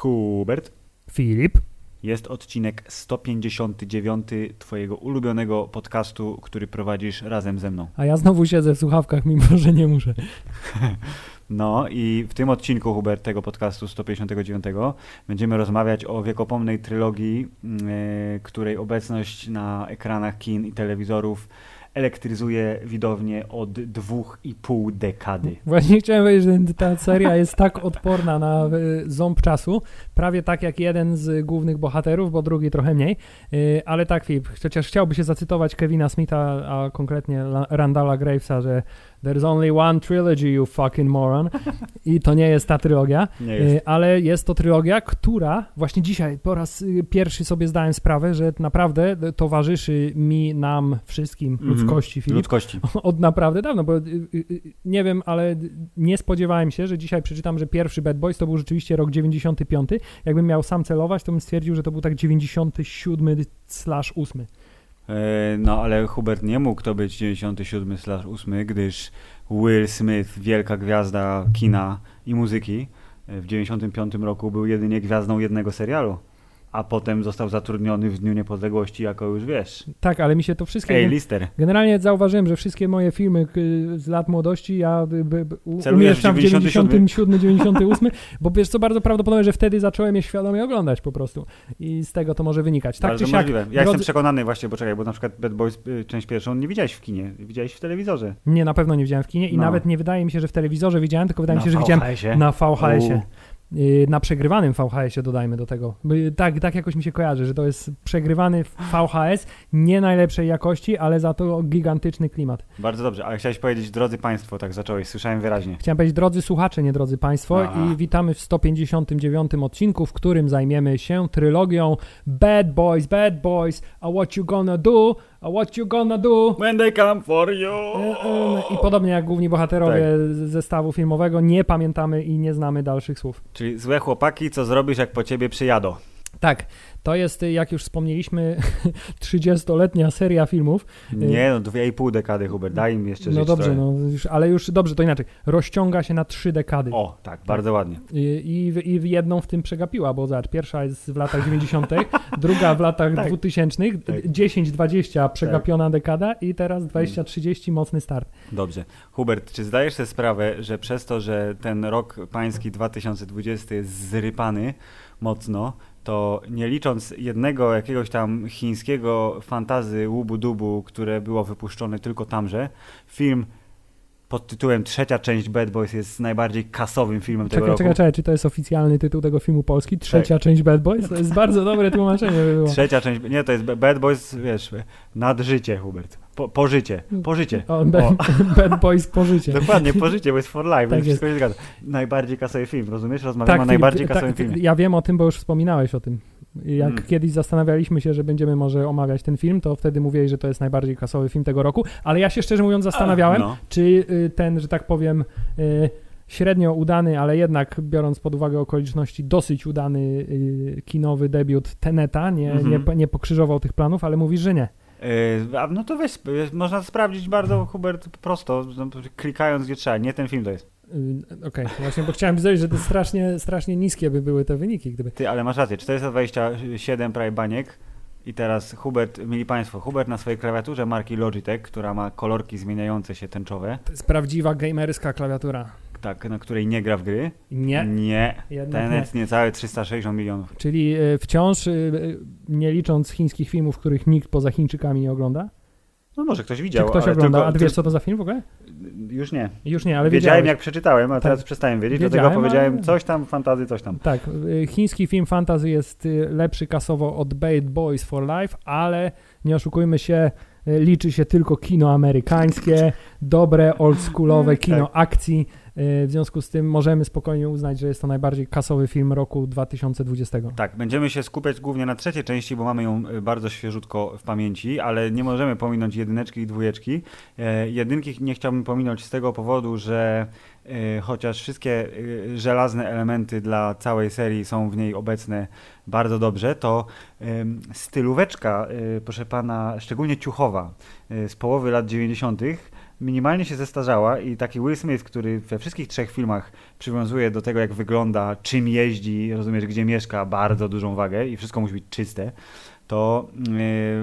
Hubert. Filip. Jest odcinek 159 Twojego ulubionego podcastu, który prowadzisz razem ze mną. A ja znowu siedzę w słuchawkach, mimo że nie muszę. No i w tym odcinku, Hubert, tego podcastu 159 będziemy rozmawiać o wiekopomnej trylogii, yy, której obecność na ekranach kin i telewizorów elektryzuje widownię od dwóch i pół dekady. Właśnie chciałem powiedzieć, że ta seria jest tak odporna na y, ząb czasu, prawie tak jak jeden z głównych bohaterów, bo drugi trochę mniej, y, ale tak Filip, chociaż chciałby się zacytować Kevina Smitha, a konkretnie Randalla Gravesa, że There's only one trilogy, you fucking moron. I to nie jest ta trylogia, Nie jest. y, ale jest to trylogia, która właśnie dzisiaj po raz y, pierwszy sobie zdałem sprawę, że naprawdę towarzyszy mi, nam, wszystkim, Mhm. ludzkości, Filip, Ludzkości. od naprawdę dawno, bo y, y, y, nie wiem, ale nie spodziewałem się, że dzisiaj przeczytam, że pierwszy Bad Boys to był rzeczywiście rok 95. Jakbym miał sam celować, to bym stwierdził, że to był tak 97 slash 8. E, No ale Hubert nie mógł to być 97/8, gdyż Will Smith, wielka gwiazda kina i muzyki, e, w 95 roku był jedynie gwiazdą jednego serialu, a potem został zatrudniony w Dniu Niepodległości jako już wiesz, Tak, ale mi się to wszystkie... Ej, lister. Generalnie zauważyłem, że wszystkie moje filmy k- z lat młodości ja y, umieszczam w w 97, 97, 98, bo wiesz co, bardzo prawdopodobne, że wtedy zacząłem je świadomie oglądać po prostu i z tego to może wynikać. Tak Bardzo czy siak, możliwe. Ja drodzy- jestem przekonany właśnie, bo czekaj, bo na przykład Bad Boys y, część pierwszą nie widziałeś w kinie, widziałeś w telewizorze. Nie, na pewno nie widziałem w kinie i No. nawet nie wydaje mi się, że w telewizorze widziałem, tylko wydaje mi Na się, że widziałem VHS-ie. na VHS-ie. Yy, Na przegrywanym VHS-ie dodajmy do tego. By- Tak, tak jakoś mi się kojarzy, że to jest przegrywany VHS nie najlepszej jakości, ale za to gigantyczny klimat. Bardzo dobrze, ale chciałeś powiedzieć, drodzy Państwo, tak zacząłeś, słyszałem wyraźnie. Chciałem powiedzieć, drodzy słuchacze, nie drodzy Państwo, A. i witamy w 159 odcinku, w którym zajmiemy się trylogią Bad Boys, Bad Boys, a what you gonna do, a what you gonna do. When they come for you! E, e, I podobnie jak główni bohaterowie Tak. zestawu filmowego, nie pamiętamy i nie znamy dalszych słów. Czyli złe chłopaki, co zrobisz, jak po ciebie przyjadą? Tak, to jest, y, jak już wspomnieliśmy, 30-letnia seria filmów. Nie, no dwie i pół dekady, Hubert, daj im jeszcze No dobrze, no, już, ale już dobrze, to inaczej. Rozciąga się na trzy dekady. O, tak, bardzo ładnie. I, i, I jedną w tym przegapiła, bo zobacz, pierwsza jest w latach 90., druga w latach Tak. 2000, Tak. 10-20 przegapiona dekada i teraz 20-30 mocny start. Dobrze. Hubert, czy zdajesz sobie sprawę, że przez to, że ten rok pański 2020 jest zrypany mocno, to nie licząc jednego jakiegoś tam chińskiego fantazy łubu-dubu, które było wypuszczone tylko tamże, film pod tytułem Trzecia część Bad Boys jest najbardziej kasowym filmem tego Czekaj, roku. czekaj, czekaj, czy to jest oficjalny tytuł tego filmu polski? Trzecia część Bad Boys? To jest bardzo dobre tłumaczenie by było. Trzecia część, nie, to jest Bad Boys, wiesz, nadżycie, Hubert. Po, pożycie, pożycie. O, bad, bad Boys po życie. Dokładnie, pożycie, bo jest for life, Tak więc wszystko się zgadza. Najbardziej kasowy film, rozumiesz? Rozmawiamy o Filip, najbardziej tak, kasowym filmie. Ja wiem o tym, bo już wspominałeś o tym. Jak Mm. kiedyś zastanawialiśmy się, że będziemy może omawiać ten film, to wtedy mówiłeś, że to jest najbardziej kasowy film tego roku, ale ja się szczerze mówiąc zastanawiałem, No. czy y, ten, że tak powiem, y, średnio udany, ale jednak biorąc pod uwagę okoliczności, dosyć udany y, kinowy debiut Teneta nie, Mhm. nie, nie pokrzyżował tych planów, ale mówisz, że nie. A no to weź, można sprawdzić bardzo, Hubert, prosto, no, klikając gdzie trzeba. Nie ten film to jest. Y, Okej, właśnie, bo chciałem powiedzieć, że to strasznie, strasznie niskie by były te wyniki, gdyby... Ty, ale masz rację, 427 prawie baniek. I teraz Hubert, mili Państwo, Hubert na swojej klawiaturze marki Logitech, która ma kolorki zmieniające się tęczowe, To jest prawdziwa gamerska klawiatura. tak, na której nie gra w gry. Nie, Nie. jednak Ten jest niecałe 360 milionów. Czyli y, wciąż, y, nie licząc chińskich filmów, których nikt poza Chińczykami nie ogląda. No może ktoś Czy widział, ktoś ale ogląda? tylko, A ty wiesz, co to za film w ogóle? Już nie. Już nie, ale wiedziałem wiedziałeś. jak przeczytałem, a teraz Tak. przestałem wiedzieć, Wiedziałem, dlatego powiedziałem ale- coś tam, fantazy, coś tam. Tak, y, chiński film fantasy jest y, lepszy kasowo od Bad Boys for Life, ale nie oszukujmy się, y, liczy się tylko kino amerykańskie, dobre, oldschoolowe kino Tak. akcji. W związku z tym możemy spokojnie uznać, że jest to najbardziej kasowy film roku 2020. Tak, będziemy się skupiać głównie na trzeciej części, bo mamy ją bardzo świeżutko w pamięci, ale nie możemy pominąć jedyneczki i dwójeczki. Jedynki nie chciałbym pominąć z tego powodu, że chociaż wszystkie żelazne elementy dla całej serii są w niej obecne bardzo dobrze, to stylóweczka, proszę pana, szczególnie ciuchowa z połowy lat 90., minimalnie się zestarzała i taki Will Smith, który we wszystkich trzech filmach przywiązuje do tego, jak wygląda, czym jeździ, rozumiesz, gdzie mieszka, bardzo dużą wagę i wszystko musi być czyste, to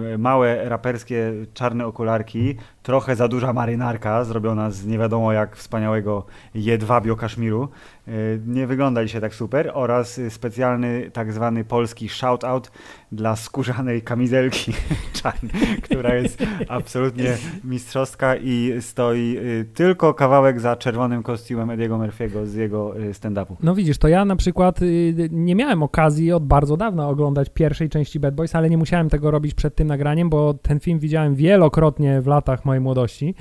yy, małe raperskie czarne okularki, trochę za duża marynarka zrobiona z nie wiadomo jak wspaniałego jedwabio kaszmiru, yy, nie wygląda dzisiaj tak super. Oraz specjalny tak zwany polski shoutout dla skórzanej kamizelki czarnej, która jest absolutnie mistrzowska i stoi y, tylko kawałek za czerwonym kostiumem Ediego Murphy'ego z jego y, stand-upu. No widzisz, to ja na przykład y, nie miałem okazji od bardzo dawna oglądać pierwszej części Bad Boys, ale nie musiałem tego robić przed tym nagraniem, bo ten film widziałem wielokrotnie w latach mojej młodości.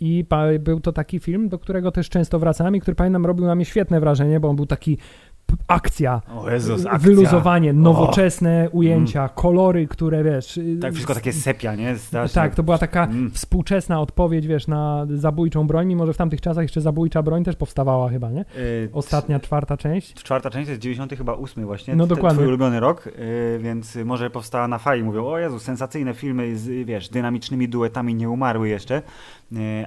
I był to taki film, do którego też często wracałem i który pamiętam robił na mnie świetne wrażenie, bo on był taki akcja, Jezus, akcja. wyluzowanie, nowoczesne o. ujęcia, mm. kolory, które wiesz. Y, tak, wszystko takie sepia, nie? Strasznie. Tak, to była taka mm. współczesna odpowiedź, wiesz, na zabójczą broń, mimo że w tamtych czasach jeszcze zabójcza broń też powstawała chyba, nie? Y, Ostatnia, czwarta część. Czwarta część jest 90 chyba ósmy właśnie. No dokładnie. Twój ulubiony rok, yy, więc może powstała na fali. Mówią, o Jezu, sensacyjne filmy z, wiesz, dynamicznymi duetami nie umarły jeszcze.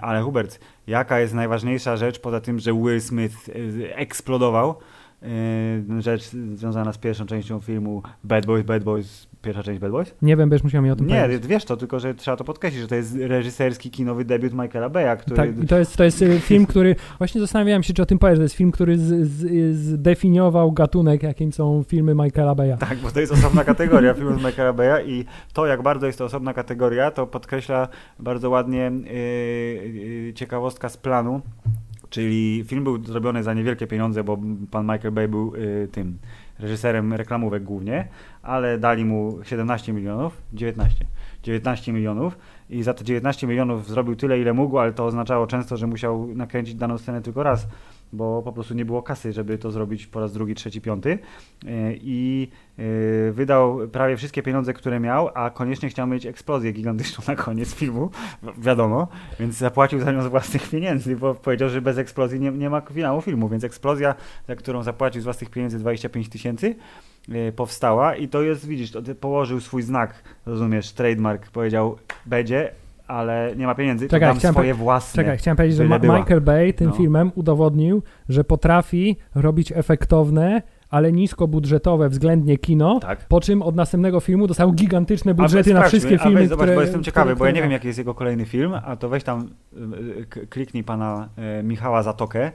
Ale Hubert, jaka jest najważniejsza rzecz poza tym, że Will Smith eksplodował? Yy, rzecz związana z pierwszą częścią filmu Bad Boys, Bad Boys, pierwsza część Bad Boys? Nie wiem, będziesz musiał mi o tym Nie, powiedzieć. wiesz to, tylko że trzeba to podkreślić, że to jest reżyserski, kinowy debiut Michaela Beya, który... Tak, i to jest, to jest y, film, który... Właśnie zastanawiałem się, czy o tym powiesz, to jest film, który z, z, zdefiniował gatunek, jakim są filmy Michaela Beya. Tak, bo to jest osobna kategoria filmów Michaela Beya i to, jak bardzo jest to osobna kategoria, to podkreśla bardzo ładnie yy, yy, ciekawostka z planu, Czyli film był zrobiony za niewielkie pieniądze, bo pan Michael Bay był y, tym reżyserem reklamówek głównie, ale dali mu 17 milionów, 19, 19 milionów i za te 19 milionów zrobił tyle, ile mógł, ale to oznaczało często, że musiał nakręcić daną scenę tylko raz bo po prostu nie było kasy, żeby to zrobić po raz drugi, trzeci, piąty. E, I e, wydał prawie wszystkie pieniądze, które miał, a koniecznie chciał mieć eksplozję gigantyczną na koniec filmu, wiadomo, więc zapłacił za nią z własnych pieniędzy, bo powiedział, że bez eksplozji nie, nie ma finału filmu, więc eksplozja, za którą zapłacił z własnych pieniędzy 25 tysięcy, e, powstała i to jest, widzisz, położył swój znak, rozumiesz, trademark, powiedział, będzie, ale nie ma pieniędzy, czekaj, to dam swoje własne. Czekaj, chciałem powiedzieć, że Ma Michael Bay tym no. filmem udowodnił, że potrafi robić efektowne, ale niskobudżetowe względnie kino, tak. po czym od następnego filmu dostał gigantyczne budżety na wszystkie filmy, weź, zobacz, które, bo jestem ciekawy, bo ja nie wiem, jaki jest jego kolejny film, a to weź tam, y, kliknij pana y, Michała Zatokę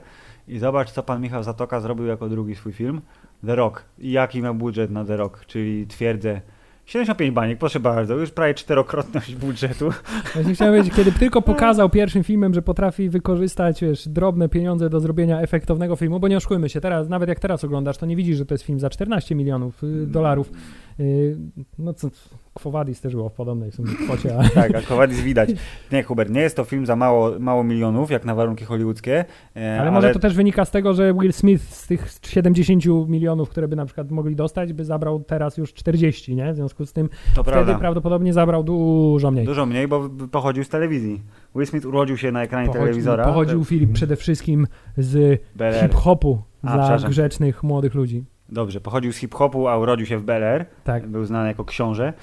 i zobacz, co pan Michał Zatoka zrobił jako drugi swój film, The Rock. I jaki miał budżet na The Rock, czyli twierdzę 75 baniek, proszę bardzo, już prawie czterokrotność budżetu. Właśnie chciałem powiedzieć, kiedy tylko pokazał pierwszym filmem, że potrafi wykorzystać wiesz, drobne pieniądze do zrobienia efektownego filmu, bo nie oszukujmy się, teraz, nawet jak teraz oglądasz, to nie widzisz, że to jest film za 14 milionów y, dolarów. Y, no co, Quo Vadis też było w podobnej sumie kwocie. Ale... tak, a Quo Vadis widać. Nie, Hubert, nie jest to film za mało, mało milionów, jak na warunki hollywoodzkie. E, ale może to też wynika z tego, że Will Smith z tych 70 milionów, które by na przykład mogli dostać, by zabrał teraz już 40, nie? W związku z tym to wtedy prawda. prawdopodobnie zabrał dużo mniej. Dużo mniej, bo pochodził z telewizji. Will Smith urodził się na ekranie pochodził, telewizora. Pochodził Filip przede wszystkim z hip-hopu dla grzecznych młodych ludzi. Dobrze, pochodził z hip-hopu, a urodził się w Bel Air. Tak. Był znany jako książę.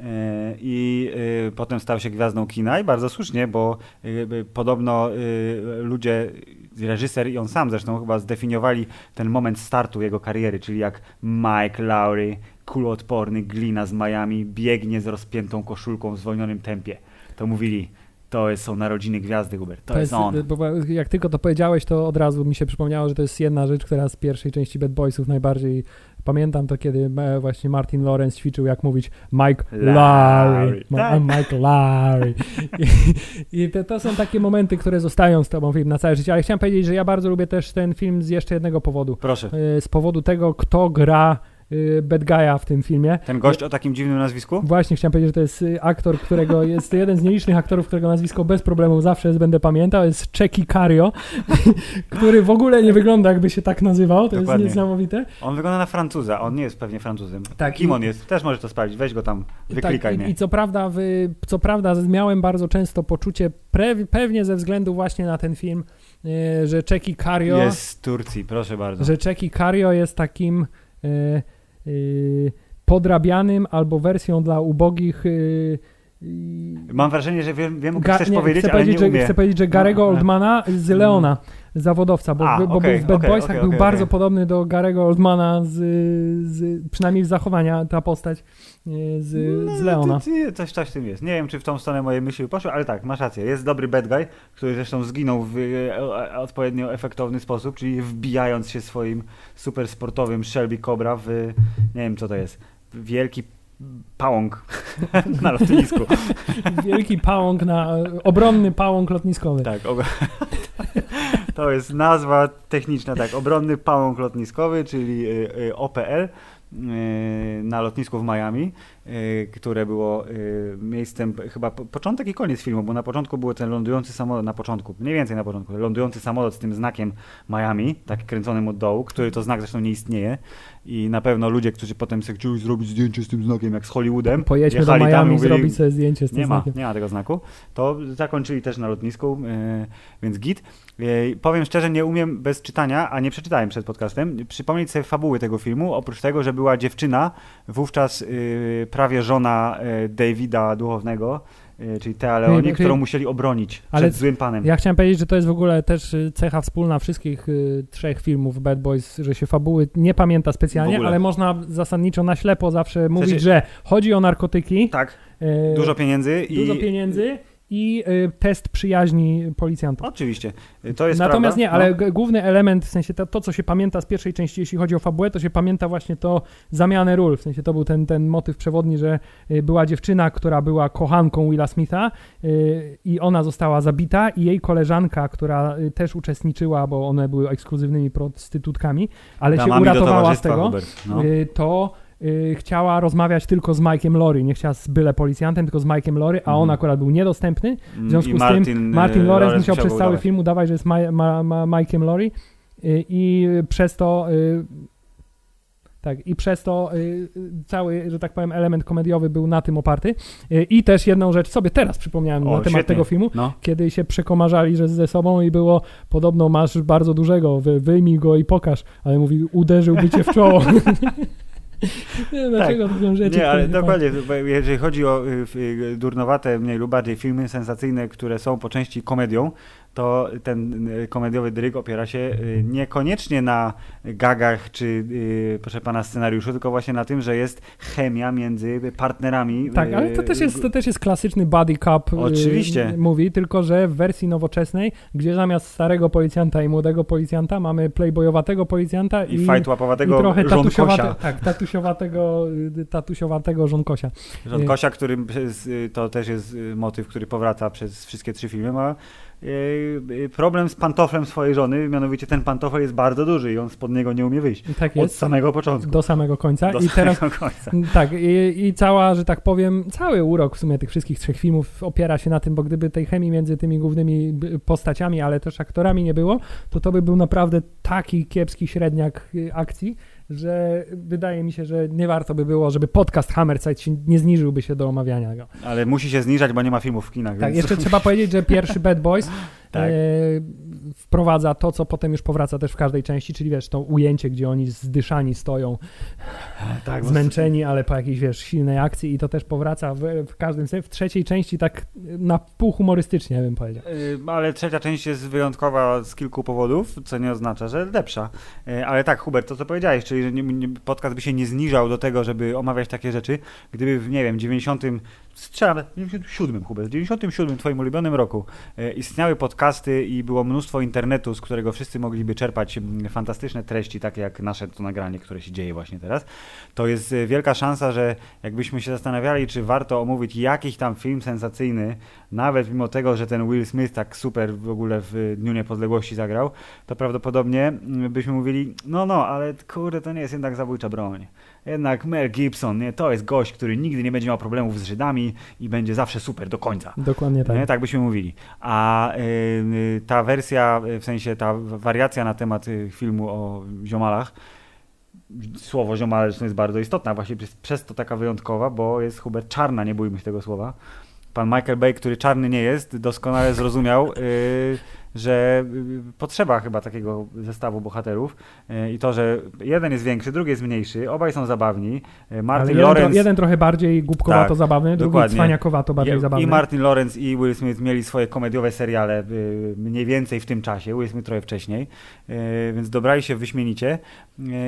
E, I e, potem stał się gwiazdą kina i bardzo słusznie, bo e, podobno ludzie, reżyser i on sam zresztą chyba zdefiniowali ten moment startu jego kariery, czyli jak Mike Lowry, kuloodporny glina z Miami, biegnie z rozpiętą koszulką w zwolnionym tempie. To mówili, to są narodziny gwiazdy, Hubert. To, to jest, jest, on. Bo jak tylko to powiedziałeś, to od razu mi się przypomniało, że to jest jedna rzecz, która z pierwszej części Bad Boysów najbardziej Pamiętam to, kiedy e, właśnie Martin Lawrence ćwiczył, jak mówić Mike Larry. Tak. Mike Larry. I, i to, to, są takie momenty, które zostają z tobą film na całe życie. Ale chciałem powiedzieć, że ja bardzo lubię też ten film z jeszcze jednego powodu. Proszę. E, z powodu tego, kto gra bad guy'a w tym filmie. Ten gość o takim dziwnym nazwisku? Właśnie chciałem powiedzieć, że to jest y, aktor, którego jest jeden z nielicznych aktorów, którego nazwisko bez problemu zawsze będę pamiętał, jest Czeki Cario, który w ogóle nie wygląda jakby się tak nazywał, to Dokładnie. jest niesamowite. On wygląda na Francuza, on nie jest pewnie Francuzem. Tak, Kim on jest? Też możesz to sprawdzić, weź go tam, wyklikaj tak, i, mnie. I co prawda, w, co prawda miałem bardzo często poczucie, pre, pewnie ze względu właśnie na ten film, y, że Czeki Cario... Jest z Turcji, proszę bardzo. że Czeki Cario jest takim podrabianym albo wersją dla ubogich. e, e, Mam wrażenie, że wiem, wiem Ga- chcesz nie, powiedzieć, chcę ale powiedzieć, nie że, umiem. chcę powiedzieć, że Garego No, Oldmana z Leona, zawodowca, bo, A, bo okej, był w Bad okej, Boysach, okej, był bardzo podobny do Garego Oldmana, z, z, przynajmniej z zachowania ta postać e, z, z Leona. No, ty- ty- Coś, coś w tym jest. Nie wiem, czy w tą stronę moje myśli poszły, ale tak, masz rację. Jest dobry bad guy, który zresztą zginął w e, e, odpowiednio efektowny sposób, czyli wbijając się swoim super sportowym Shelby Cobra w, nie wiem co to jest, wielki pałąk na lotnisku. Wielki pałąk na, obronny pałąk lotniskowy. Tak, og- to jest nazwa techniczna, tak, obronny pałąk lotniskowy, czyli y, y, OPL y, na lotnisku w Miami, które było y, miejscem chyba po- początek i koniec filmu, bo na początku był ten lądujący samolot, na początku, mniej więcej na początku, lądujący samolot z tym znakiem Miami, tak kręconym od dołu, który to znak zresztą nie istnieje i na pewno ludzie, którzy potem sobie chcieli zrobić zdjęcie z tym znakiem, jak z Hollywoodem, Pojedźmy do jechali tam i Miami mówili, zrobić sobie zdjęcie z tym nie ma, znakiem. nie ma tego znaku. To zakończyli też na lotnisku, e, więc git. Powiem szczerze, nie umiem bez czytania, a nie przeczytałem przed podcastem, przypomnieć sobie fabuły tego filmu, oprócz tego, że była dziewczyna, wówczas prawie żona e, Davida Duchownego, e, czyli Nie, Leoni, którą musieli obronić Ale przed złym panem. Ja chciałem powiedzieć, że to jest w ogóle też y, cecha wspólna wszystkich trzech filmów Bad Boys, że się fabuły nie pamięta W specjalnie, ale można zasadniczo na ślepo zawsze mówić, sensie- że chodzi o narkotyki, Tak, dużo pieniędzy i... dużo pieniędzy i y, test przyjaźni policjantów. Oczywiście, E, to jest Natomiast prawda. nie, No. ale g- główny element, w sensie to, to, co się pamięta z pierwszej części, jeśli chodzi o fabułę, to się pamięta właśnie to zamianę ról. W sensie to był ten, ten motyw przewodni, że y, była dziewczyna, która była kochanką Willa Smitha y, i ona została zabita i jej koleżanka, która y, też uczestniczyła, bo one były ekskluzywnymi prostytutkami, ale się Damami do uratowała z tego. No. y, to y, chciała rozmawiać tylko z Mike'em Lory, nie chciała z byle policjantem, tylko z Mike'em Lory, a on Mhm. akurat był niedostępny, w związku I z Martin, tym Martin Lawrence musiał go przez cały udawać. film udawać, że jest Ma- Ma- Ma- Mike'em Lowry y, i przez to y, tak, i przez to y, y, cały, że tak powiem, element komediowy był na tym oparty. Y, I też jedną rzecz sobie teraz przypomniałem O, na temat świetnie. tego filmu, No. kiedy się przekomarzali że ze sobą i było podobno masz bardzo dużego, wy, wyjmij go i pokaż, ale mówi uderzyłby cię w czoło. Nie wiem, dlaczego są rzeczy, Tak. Nie, ale dokładnie, jeżeli chodzi o y, y, durnowate, mniej lub bardziej filmy sensacyjne, które są po części komedią, to ten y, komediowy dryg opiera się y, niekoniecznie na gagach czy, y, proszę pana, scenariuszu, tylko właśnie na tym, że jest chemia między partnerami. Tak, ale to też jest, to też jest klasyczny buddy cop y, Oczywiście. mówi, tylko że w wersji nowoczesnej, gdzie zamiast starego policjanta i młodego policjanta mamy playboyowatego policjanta i, I fajt łapowatego i trochę tatusiowate, tak, tatusiowatego, tatusiowatego żonkosia. Żonkosia, którym to też jest motyw, który powraca przez wszystkie trzy filmy, ma problem z pantoflem swojej żony, mianowicie ten pantofel jest bardzo duży i on spod niego nie umie wyjść. Tak Od jest, samego początku. do samego końca. Do I teraz samego końca. Tak, i, i cała, że tak powiem, cały urok w sumie tych wszystkich trzech filmów opiera się na tym, bo gdyby tej chemii między tymi głównymi postaciami, ale też aktorami nie było, to to by był naprawdę taki kiepski średniak y, akcji, że wydaje mi się, że nie warto by było, żeby podcast Hammerside się nie zniżyłby się do omawiania go. Ale musi się zniżać, bo nie ma filmów w kinach. Tak, więc... jeszcze trzeba powiedzieć, że pierwszy Bad Boys Tak. e, wprowadza to, co potem już powraca też w każdej części, czyli wiesz, to ujęcie, gdzie oni zdyszani stoją, tak, zmęczeni, ale po jakiejś, wiesz, silnej akcji i to też powraca w, w każdym sensie. W trzeciej części tak na pół humorystycznie bym powiedział. Y, Ale trzecia część jest wyjątkowa z kilku powodów, co nie oznacza, że lepsza. Y, Ale tak, Hubert, to co powiedziałeś, czyli że podcast by się nie zniżał do tego, żeby omawiać takie rzeczy, gdyby w, nie wiem, 90. Strzelam, w 97, Hubert, w 97 twoim ulubionym roku e, istniały podcasty i było mnóstwo internetu, z którego wszyscy mogliby czerpać fantastyczne treści, takie jak nasze to nagranie, które się dzieje właśnie teraz, to jest e, wielka szansa, że jakbyśmy się zastanawiali, czy warto omówić jakiś tam film sensacyjny, nawet mimo tego, że ten Will Smith tak super w ogóle w Dniu Niepodległości zagrał, to prawdopodobnie byśmy mówili, no no, ale kurde, to nie jest jednak zabójcza broń. Jednak Mel Gibson, nie, to jest gość, który nigdy nie będzie miał problemów z Żydami i będzie zawsze super do końca. Dokładnie tak. Nie, tak byśmy mówili. A y, y, ta wersja, y, w sensie ta wariacja na temat y, filmu o ziomalach, słowo ziomale zresztą jest bardzo istotna, właśnie przez, przez to taka wyjątkowa, bo jest Hubert Czarna, nie bójmy się tego słowa. Pan Michael Bay, który czarny nie jest, doskonale zrozumiał, y, że y, potrzeba chyba takiego zestawu bohaterów y, i to, że jeden jest większy, drugi jest mniejszy, obaj są zabawni. Y, Ale Martin jeden, Lawrence... tro, jeden trochę bardziej głupkowato Tak, zabawny, drugi dokładnie. cwaniakowato bardziej I- zabawny. I Martin Lawrence i Will Smith mieli swoje komediowe seriale mniej więcej w tym czasie, Will Smith trochę wcześniej, więc dobrali się wyśmienicie